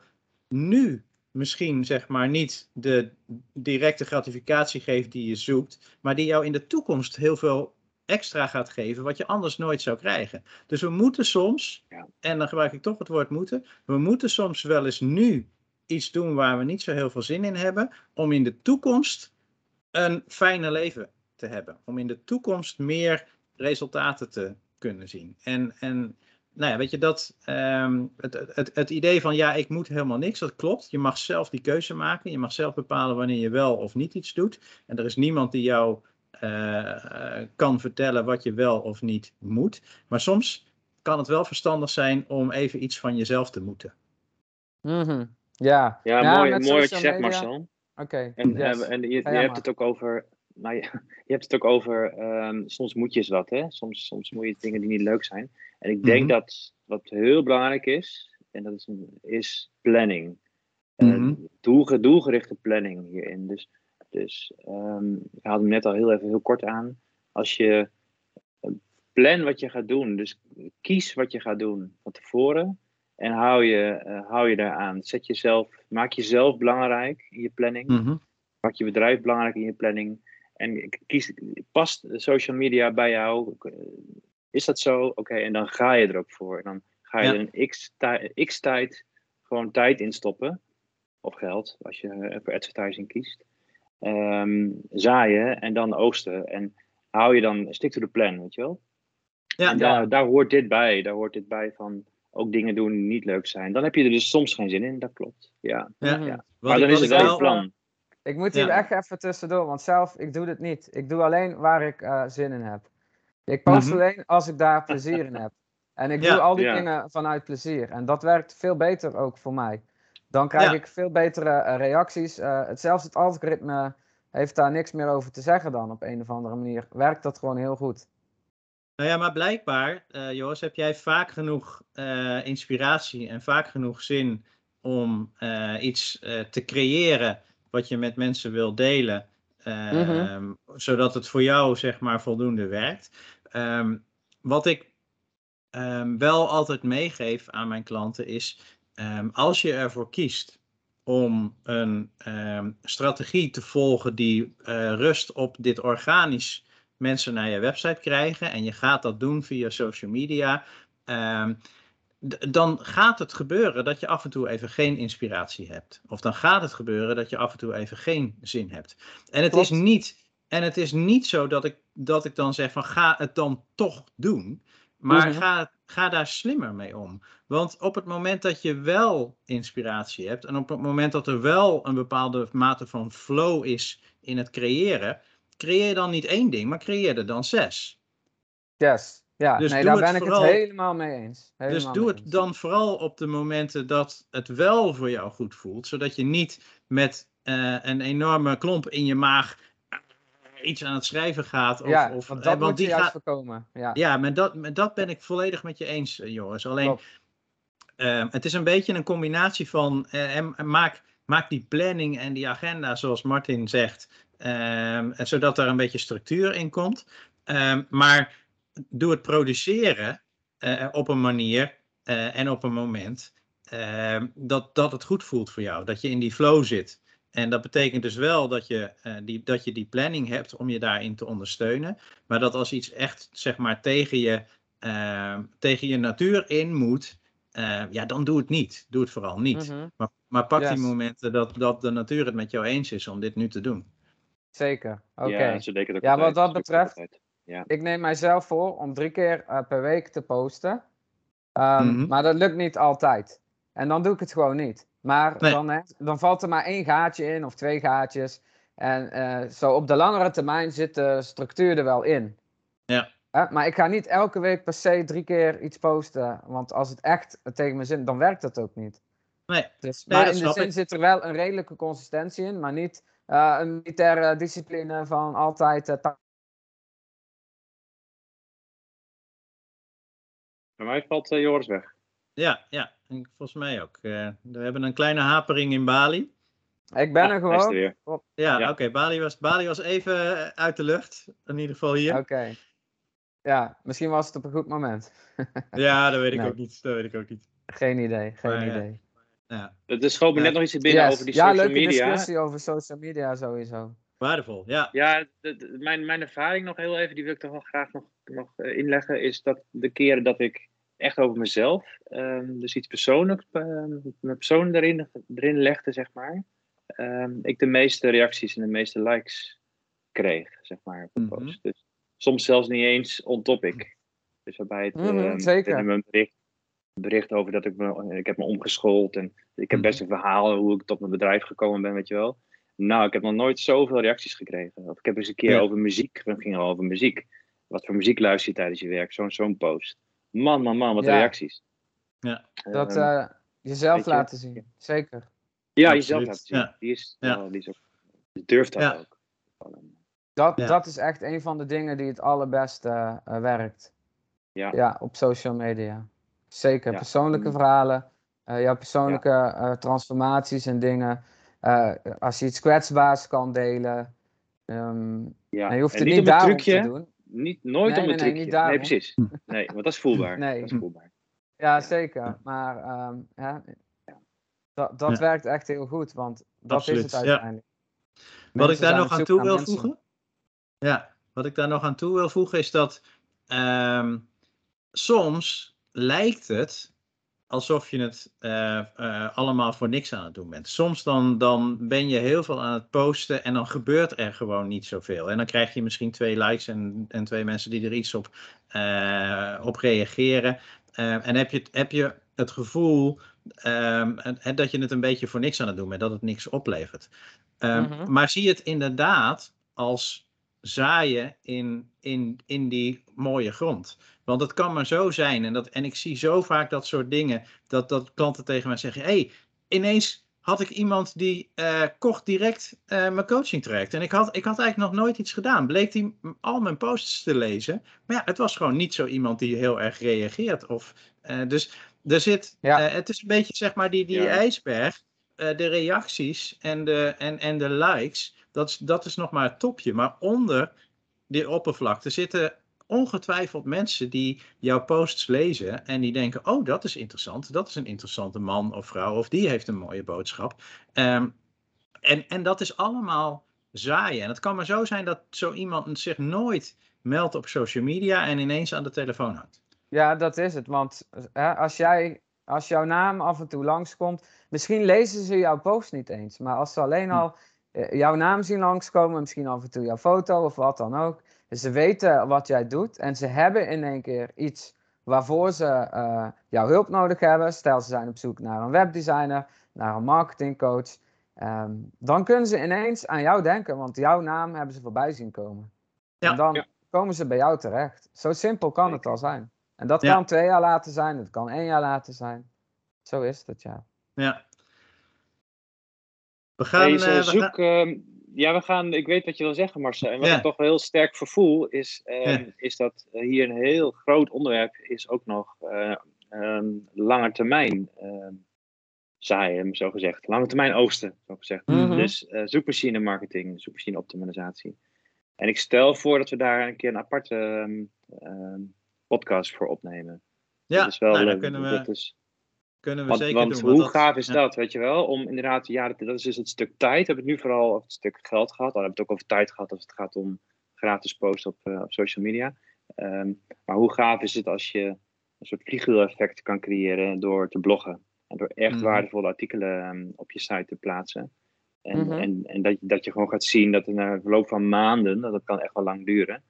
nu misschien zeg maar niet de directe gratificatie geeft die je zoekt, maar die jou in de toekomst heel veel extra gaat geven wat je anders nooit zou krijgen. Dus we moeten soms, en dan gebruik ik toch het woord moeten, we moeten soms wel eens nu iets doen waar we niet zo heel veel zin in hebben, om in de toekomst een fijner leven te hebben. Om in de toekomst meer resultaten te kunnen zien. En, en nou ja, weet je, dat, ehm, het, het, het idee van ja, ik moet helemaal niks, dat klopt. Je mag zelf die keuze maken. Je mag zelf bepalen wanneer je wel of niet iets doet. En er is niemand die jou eh, kan vertellen wat je wel of niet moet. Maar soms kan het wel verstandig zijn om even iets van jezelf te moeten. Mhm. Ja, Ja, Ja, mooi, mooi wat je zegt, media- Marcel. oké. En, yes. eh, en je, hebt het ook over. Nou, je, *laughs* je hebt het ook over. ehm, soms moet je eens wat, hè? Soms, soms moet je dingen die niet leuk zijn. En ik denk Mhm. dat wat heel belangrijk is, en dat is, is planning. Eh, Mhm. doelge- doelgerichte planning hierin. Dus, dus ehm, ik haalde hem net al heel even heel kort aan. Als je eh, plan wat je gaat doen, dus kies wat je gaat doen van tevoren. En hou je, eh, hou je daaraan. Zet jezelf, maak jezelf belangrijk in je planning. Mhm. Maak je bedrijf belangrijk in je planning. En kies, past social media bij jou? Is dat zo? Oké, en dan ga je er ook voor. En dan ga je Ja. er een x, tij- x tijd gewoon tijd in stoppen. Of geld, als je eh, voor advertising kiest. Ehm, zaaien en dan oogsten. En hou je dan, stick to the plan, weet je wel? Ja, en daar, daar hoort dit bij. Daar hoort dit bij van ook dingen doen die niet leuk zijn. Dan heb je er dus soms geen zin in, dat klopt. Ja. ja. Mhm. ja. Maar dan is het wel wel- een plan. Ik moet hier Ja. echt even tussendoor, want zelf, ik doe dit niet. Ik doe alleen waar ik eh, zin in heb. Ik post Mhm. alleen als ik daar plezier in heb. En ik Ja, doe al die ja. dingen vanuit plezier. En dat werkt veel beter ook voor mij. Dan krijg Ja. ik veel betere eh, reacties. Eh, het, zelfs het algoritme heeft daar niks meer over te zeggen dan op een of andere manier. Werkt dat gewoon heel goed. Nou ja, maar blijkbaar, eh Joris, heb jij vaak genoeg eh, inspiratie en vaak genoeg zin om eh, iets eh, te creëren wat je met mensen wil delen, Mhm. zodat het voor jou zeg maar voldoende werkt. Ehm, wat ik ehm, wel altijd meegeef aan mijn klanten is, ehm, als je ervoor kiest om een ehm, strategie te volgen die eh, rust op dit organisch mensen naar je website krijgen en je gaat dat doen via social media, ehm, dan gaat het gebeuren dat je af en toe even geen inspiratie hebt. Of dan gaat het gebeuren dat je af en toe even geen zin hebt. En het, is niet, en het is niet zo dat ik, dat ik dan zeg van ga het dan toch doen. Maar Mhm. ga, ga daar slimmer mee om. Want op het moment dat je wel inspiratie hebt en op het moment dat er wel een bepaalde mate van flow is in het creëren, creëer dan niet één ding, maar creëer er dan zes. Yes. Ja, Dus nee, daar ben ik vooral- het helemaal mee eens. Helemaal dus doe het eens. dan vooral op de momenten dat het wel voor jou goed voelt, zodat je niet met eh, een enorme klomp in je maag eh, iets aan het schrijven gaat. Of, ja, of, want eh, dat moet je die gaat, voorkomen. Ja, ja, maar dat, maar dat ben ik volledig met je eens, Joris. Alleen, het is een beetje een combinatie van en, en maak, maak die planning en die agenda, zoals Martin zegt, en zodat er een beetje structuur in komt. Maar doe het produceren eh, op een manier eh, en op een moment ehm, dat, dat het goed voelt voor jou, dat je in die flow zit. En dat betekent dus wel dat je, eh, die, dat je die planning hebt om je daarin te ondersteunen. Maar dat als iets echt zeg maar tegen je, ehm, tegen je natuur in moet, eh, ja, dan doe het niet. Doe het vooral niet. Mhm. Maar, maar pak Yes. die momenten dat, dat de natuur het met jou eens is om dit nu te doen. Zeker. Oké. Ja, Ja, wat dat betreft- altijd. Ik neem mijzelf voor om drie keer eh, per week te posten. Ehm, Mhm. Maar dat lukt niet altijd. En dan doe ik het gewoon niet. Maar Nee. dan, hè, dan valt er maar één gaatje in of twee gaatjes. En eh, zo op de langere termijn zit de structuur er wel in. Ja. Maar ik ga niet elke week per se drie keer iets posten. Want als het echt tegen mijn zin, dan werkt dat ook niet. Nee, Dus, Nee, maar in de zin ik. zit er wel een redelijke consistentie in. Maar niet eh, een militaire discipline van altijd Bij mij valt eh, Joris weg. ja, ja. En volgens mij ook. Eh, we hebben een kleine hapering in Bali. Ik ben er er gewoon. Ja, Ja. oké. Bali, was, Bali was even eh, uit de lucht. In ieder geval hier. Oké. Ja, misschien was het op een goed moment. *laughs* Ja, dat weet ik Nee. ook niet. Dat weet ik ook niet. Geen idee, geen Maar, ja. idee. Ja, Er schoot me Ja. net nog iets binnen Yes. over die ja, social leuke media. discussie over social media sowieso. waardevol. Ja. Ja, de- de- mijn, mijn ervaring nog heel even, die wil ik toch wel graag nog, nog inleggen, is dat de keren dat ik echt over mezelf, ehm, dus iets persoonlijks, ehm, mijn persoon erin, erin legde, zeg maar, ehm, ik de meeste reacties en de meeste likes kreeg, zeg maar, op een Mhm. post. Dus soms zelfs niet eens on topic. Dus waarbij het Mhm, ehm, zeker. in mijn bericht bericht over dat ik me, ik heb me omgeschoold en ik heb best een verhaal hoe ik tot mijn bedrijf gekomen ben, weet je wel. Nou, ik heb nog nooit zoveel reacties gekregen. Of ik heb eens een keer Ja. over muziek, het ging al over muziek. Wat voor muziek luister je tijdens je werk? Zo'n zo'n post. Man, man, man, wat Ja. reacties. Ja. Dat Ehm, eh, jezelf je, laten zien, zeker. ja, absoluut, jezelf laten zien. ja. Die is, Ja. wel- die is ook, die durft dat Ja. ook. Dat, Ja. dat is echt een van de dingen die het allerbeste eh, eh, werkt. Ja. ja, op social media. Zeker, Ja. persoonlijke Mm. verhalen, eh jouw persoonlijke eh, transformaties en dingen. Eh, als je iets kwetsbaars kan delen. ehm, Ja. en je hoeft En het niet niet daarom trucje, te doen. Niet, nooit Nee, om nee, een nee, trucje. Nee, precies. Nee, want dat is voelbaar. *laughs* Nee. Dat is voelbaar. Ja, zeker. Maar ehm, ja, dat, dat Ja. werkt echt heel goed, want dat Absoluut, is het ja. uiteindelijk. Wat ik daar nog aan toe wil mensen. voegen. Ja, wat ik daar nog aan toe wil voegen is dat ehm, soms lijkt het alsof je het eh, eh, allemaal voor niks aan het doen bent. Soms dan, dan ben je heel veel aan het posten en dan gebeurt er gewoon niet zoveel. En dan krijg je misschien twee likes en, en twee mensen die er iets op, eh, op reageren. En heb je, het- heb je het gevoel ehm, en- dat je het een beetje voor niks aan het doen bent, dat het niks oplevert. Ehm, Mhm. Maar zie het inderdaad als zaaien in, in, in die mooie grond. Want het kan maar zo zijn, en, dat, en ik zie zo vaak dat soort dingen, dat, dat klanten tegen mij zeggen: hey, ineens had ik iemand die eh, kocht direct eh, mijn coaching traject. En ik had, ik had eigenlijk nog nooit iets gedaan. Bleek die m- al mijn posts te lezen. Maar ja, het was gewoon niet zo iemand die heel erg reageert. Of, eh, dus er zit, Ja. eh, het is een beetje zeg maar die, die Ja. ijsberg. eh, de reacties en de, en, en de likes, dat is, dat is nog maar het topje. Maar onder die oppervlakte zitten ongetwijfeld mensen die jouw posts lezen en die denken: Oh, dat is interessant. Dat is een interessante man of vrouw, of die heeft een mooie boodschap. Ehm, en, en dat is allemaal zaaien. En het kan maar zo zijn dat zo iemand zich nooit meldt op social media en ineens aan de telefoon hangt. Ja, dat is het. Want hè, als, jij, als jouw naam af en toe langskomt, misschien lezen ze jouw post niet eens. Maar als ze alleen Hm. al eh, jouw naam zien langskomen, misschien af en toe jouw foto of wat dan ook. Dus ze weten wat jij doet en ze hebben in één keer iets waarvoor ze eh, jouw hulp nodig hebben. Stel ze zijn op zoek naar een webdesigner, naar een marketingcoach. Ehm, dan kunnen ze ineens aan jou denken, want jouw naam hebben ze voorbij zien komen. Ja, en dan ja. komen ze bij jou terecht. Zo simpel kan het al zijn. En dat Ja. kan twee jaar later zijn, het kan één jaar later zijn. Zo is het, ja. Ja. We gaan. Hey, zo- we zoek, gaan- ja, we gaan, ik weet wat je wil zeggen, Marcel. En wat Ja. ik toch wel heel sterk vervoel, is, ehm, Ja. is dat eh, hier een heel groot onderwerp is ook nog eh ehm, lange termijn ehm zaaien, zo gezegd. Lange termijn oogsten, zo gezegd. Mhm. Dus eh, zoekmachine marketing, zoekmachine optimalisatie. En ik stel voor dat we daar een keer een aparte ehm, ehm, podcast voor opnemen. ja, dat is wel, nou, eh, kunnen we, dat is, kunnen we want, zeker want doen. hoe dat- gaaf is ja. dat, weet je wel? Om inderdaad, ja, dat, dat is dus het stuk tijd. We hebben het nu vooral over het stuk geld gehad. Dan hebben we het ook over tijd gehad als het gaat om gratis posten op, eh, op social media. Ehm, maar hoe gaaf is het als je een soort vliegwiel-effect kan creëren door te bloggen. En door echt Mhm. waardevolle artikelen ehm, op je site te plaatsen. En, Mhm. en, en dat, je- dat je gewoon gaat zien dat in de verloop van maanden, dat dat kan echt wel lang duren,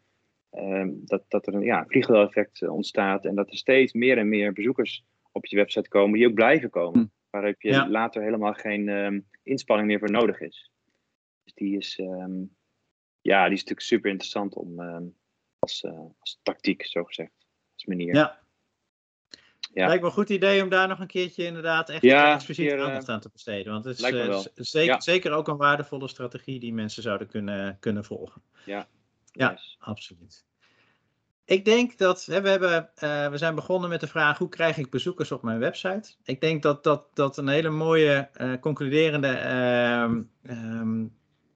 ehm, dat, dat er een ja, vliegwiel-effect eh, ontstaat. En dat er steeds meer en meer bezoekers op je website komen, die ook blijven komen. Hm. Waarop je Ja. later helemaal geen ehm, inspanning meer voor nodig is. Dus die is, ehm, ja, die is natuurlijk super interessant om ehm, als, eh, als tactiek, zo gezegd, als manier. Ja. Ja. Lijkt me een goed idee om daar nog een keertje inderdaad echt Ja, eh, expliciet keer, eh, aandacht aan te besteden. Want het is zeker, Ja. zeker ook een waardevolle strategie die mensen zouden kunnen, kunnen volgen. Ja. Yes. Absoluut. Ik denk dat hè, we, hebben, eh, we zijn begonnen met de vraag: hoe krijg ik bezoekers op mijn website? Ik denk dat dat, dat een hele mooie eh, concluderende. ehm, ehm,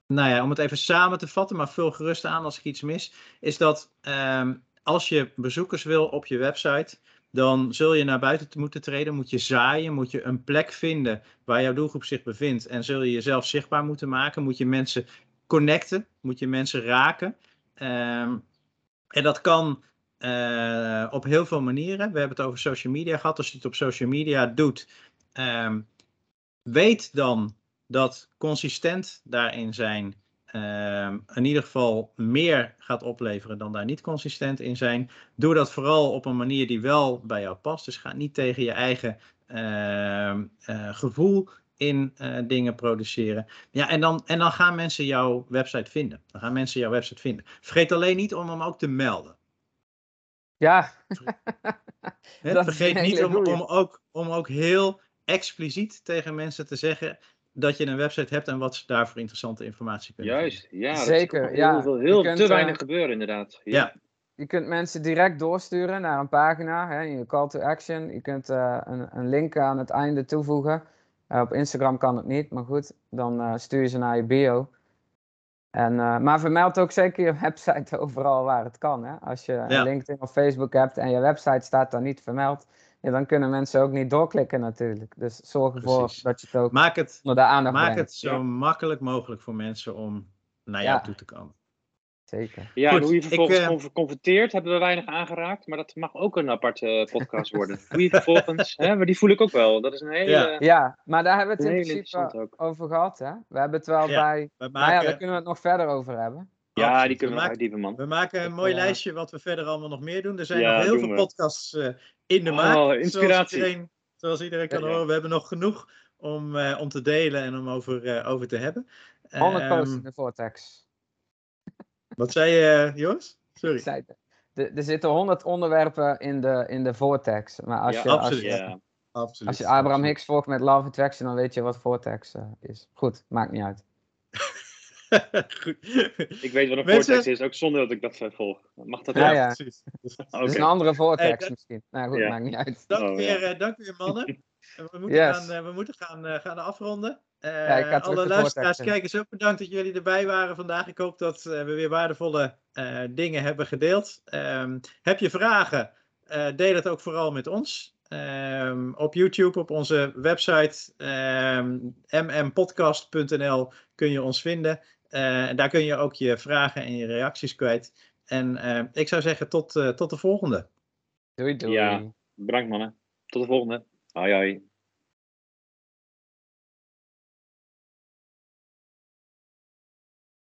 nou ja, om het even samen te vatten, maar vul gerust aan als ik iets mis. Is dat ehm, als je bezoekers wil op je website, dan zul je naar buiten te moeten treden. Moet je zaaien, moet je een plek vinden waar jouw doelgroep zich bevindt. En zul je jezelf zichtbaar moeten maken. Moet je mensen connecten, moet je mensen raken. Ehm, en dat kan eh, op heel veel manieren. We hebben het over social media gehad. Als je het op social media doet, ehm, weet dan dat consistent daarin zijn ehm, in ieder geval meer gaat opleveren dan daar niet consistent in zijn. Doe dat vooral op een manier die wel bij jou past. Dus ga niet tegen je eigen ehm, eh, gevoel in eh, dingen produceren. Ja, en dan, en dan gaan mensen jouw website vinden. Dan gaan mensen jouw website vinden. Vergeet alleen niet om hem ook te melden. Ja. *laughs* Vergeet niet om, om, ook, om ook heel expliciet tegen mensen te zeggen dat je een website hebt en wat ze daar voor interessante informatie kunnen Juist, ja. dat is Zeker, toch ja. Heel, heel kunt, te eh, weinig gebeuren, inderdaad. Ja. Je kunt mensen direct doorsturen naar een pagina, hè, in je call to action. Je kunt eh, een, een link aan het einde toevoegen. Eh, op Instagram kan het niet, maar goed, dan eh, stuur je ze naar je bio. En, eh, maar vermeld ook zeker je *laughs* website overal waar het kan. Hè? Als je Ja. een LinkedIn of Facebook hebt en je website staat daar niet vermeld, ja, dan kunnen mensen ook niet doorklikken natuurlijk. Dus zorg ervoor Precies. dat je het ook Maak het, onder de aandacht maak brengt. het zo makkelijk mogelijk voor mensen om naar Ja. jou toe te komen. Zeker. Ja, Goed, en hoe je ik, vervolgens eh, con- converteert, hebben we weinig aangeraakt. Maar dat mag ook een aparte podcast worden. *laughs* Hoe je vervolgens, hè, maar die voel ik ook wel. Dat is een hele, Ja. Ja, maar daar hebben we het in principe over gehad. Hè? We hebben het wel Ja, bij. We Nou ja, maken, daar kunnen we het nog verder over hebben. Ja, die kunnen we maken- uitdiepen, man. We maken een mooi eh, lijstje wat we verder allemaal nog meer doen. Er zijn Ja, nog heel veel we. podcasts eh, in de Oh, maak. Zoals inspiratie. iedereen, zoals iedereen kan Ja, ja. horen, we hebben nog genoeg om, eh, om te delen en om over, eh, over te hebben. 100 posts Ehm, in de Vortex. Wat zei je, Joris? Sorry. Ik zei het. Er- Er zitten 100 onderwerpen in de, in de Vortex. Maar als, Ja, je, als, absoluut. je, Ja. Absoluut. als je Abraham absoluut. Hicks volgt met Love Attraction, dan weet je wat Vortex eh, is. Goed, maakt niet uit. *laughs* Goed. Ik weet wat een Mensen- vortex is, ook zonder dat ik dat eh, volg. Mag dat Ja, precies. *laughs* Dat is een andere Vortex Hey, dat- misschien. Nou goed, Ja. maakt niet uit. Dank, Oh, weer, ja. eh, dank weer, mannen. *laughs* En We moeten, Yes. gaan, eh, we moeten gaan, eh, gaan afronden. Eh, Ja, alle luisteraars, kijkers ook bedankt dat jullie erbij waren vandaag. Ik hoop dat eh, we weer waardevolle eh, dingen hebben gedeeld. Ehm, heb je vragen? Eh, deel het ook vooral met ons. Ehm, op YouTube, op onze website ehm, mmpodcast.nl kun je ons vinden. Eh, en daar kun je ook je vragen en je reacties kwijt. En eh, ik zou zeggen tot, eh, tot de volgende. Doei doei. Ja. Bedankt, mannen. Tot de volgende. Aye, aye.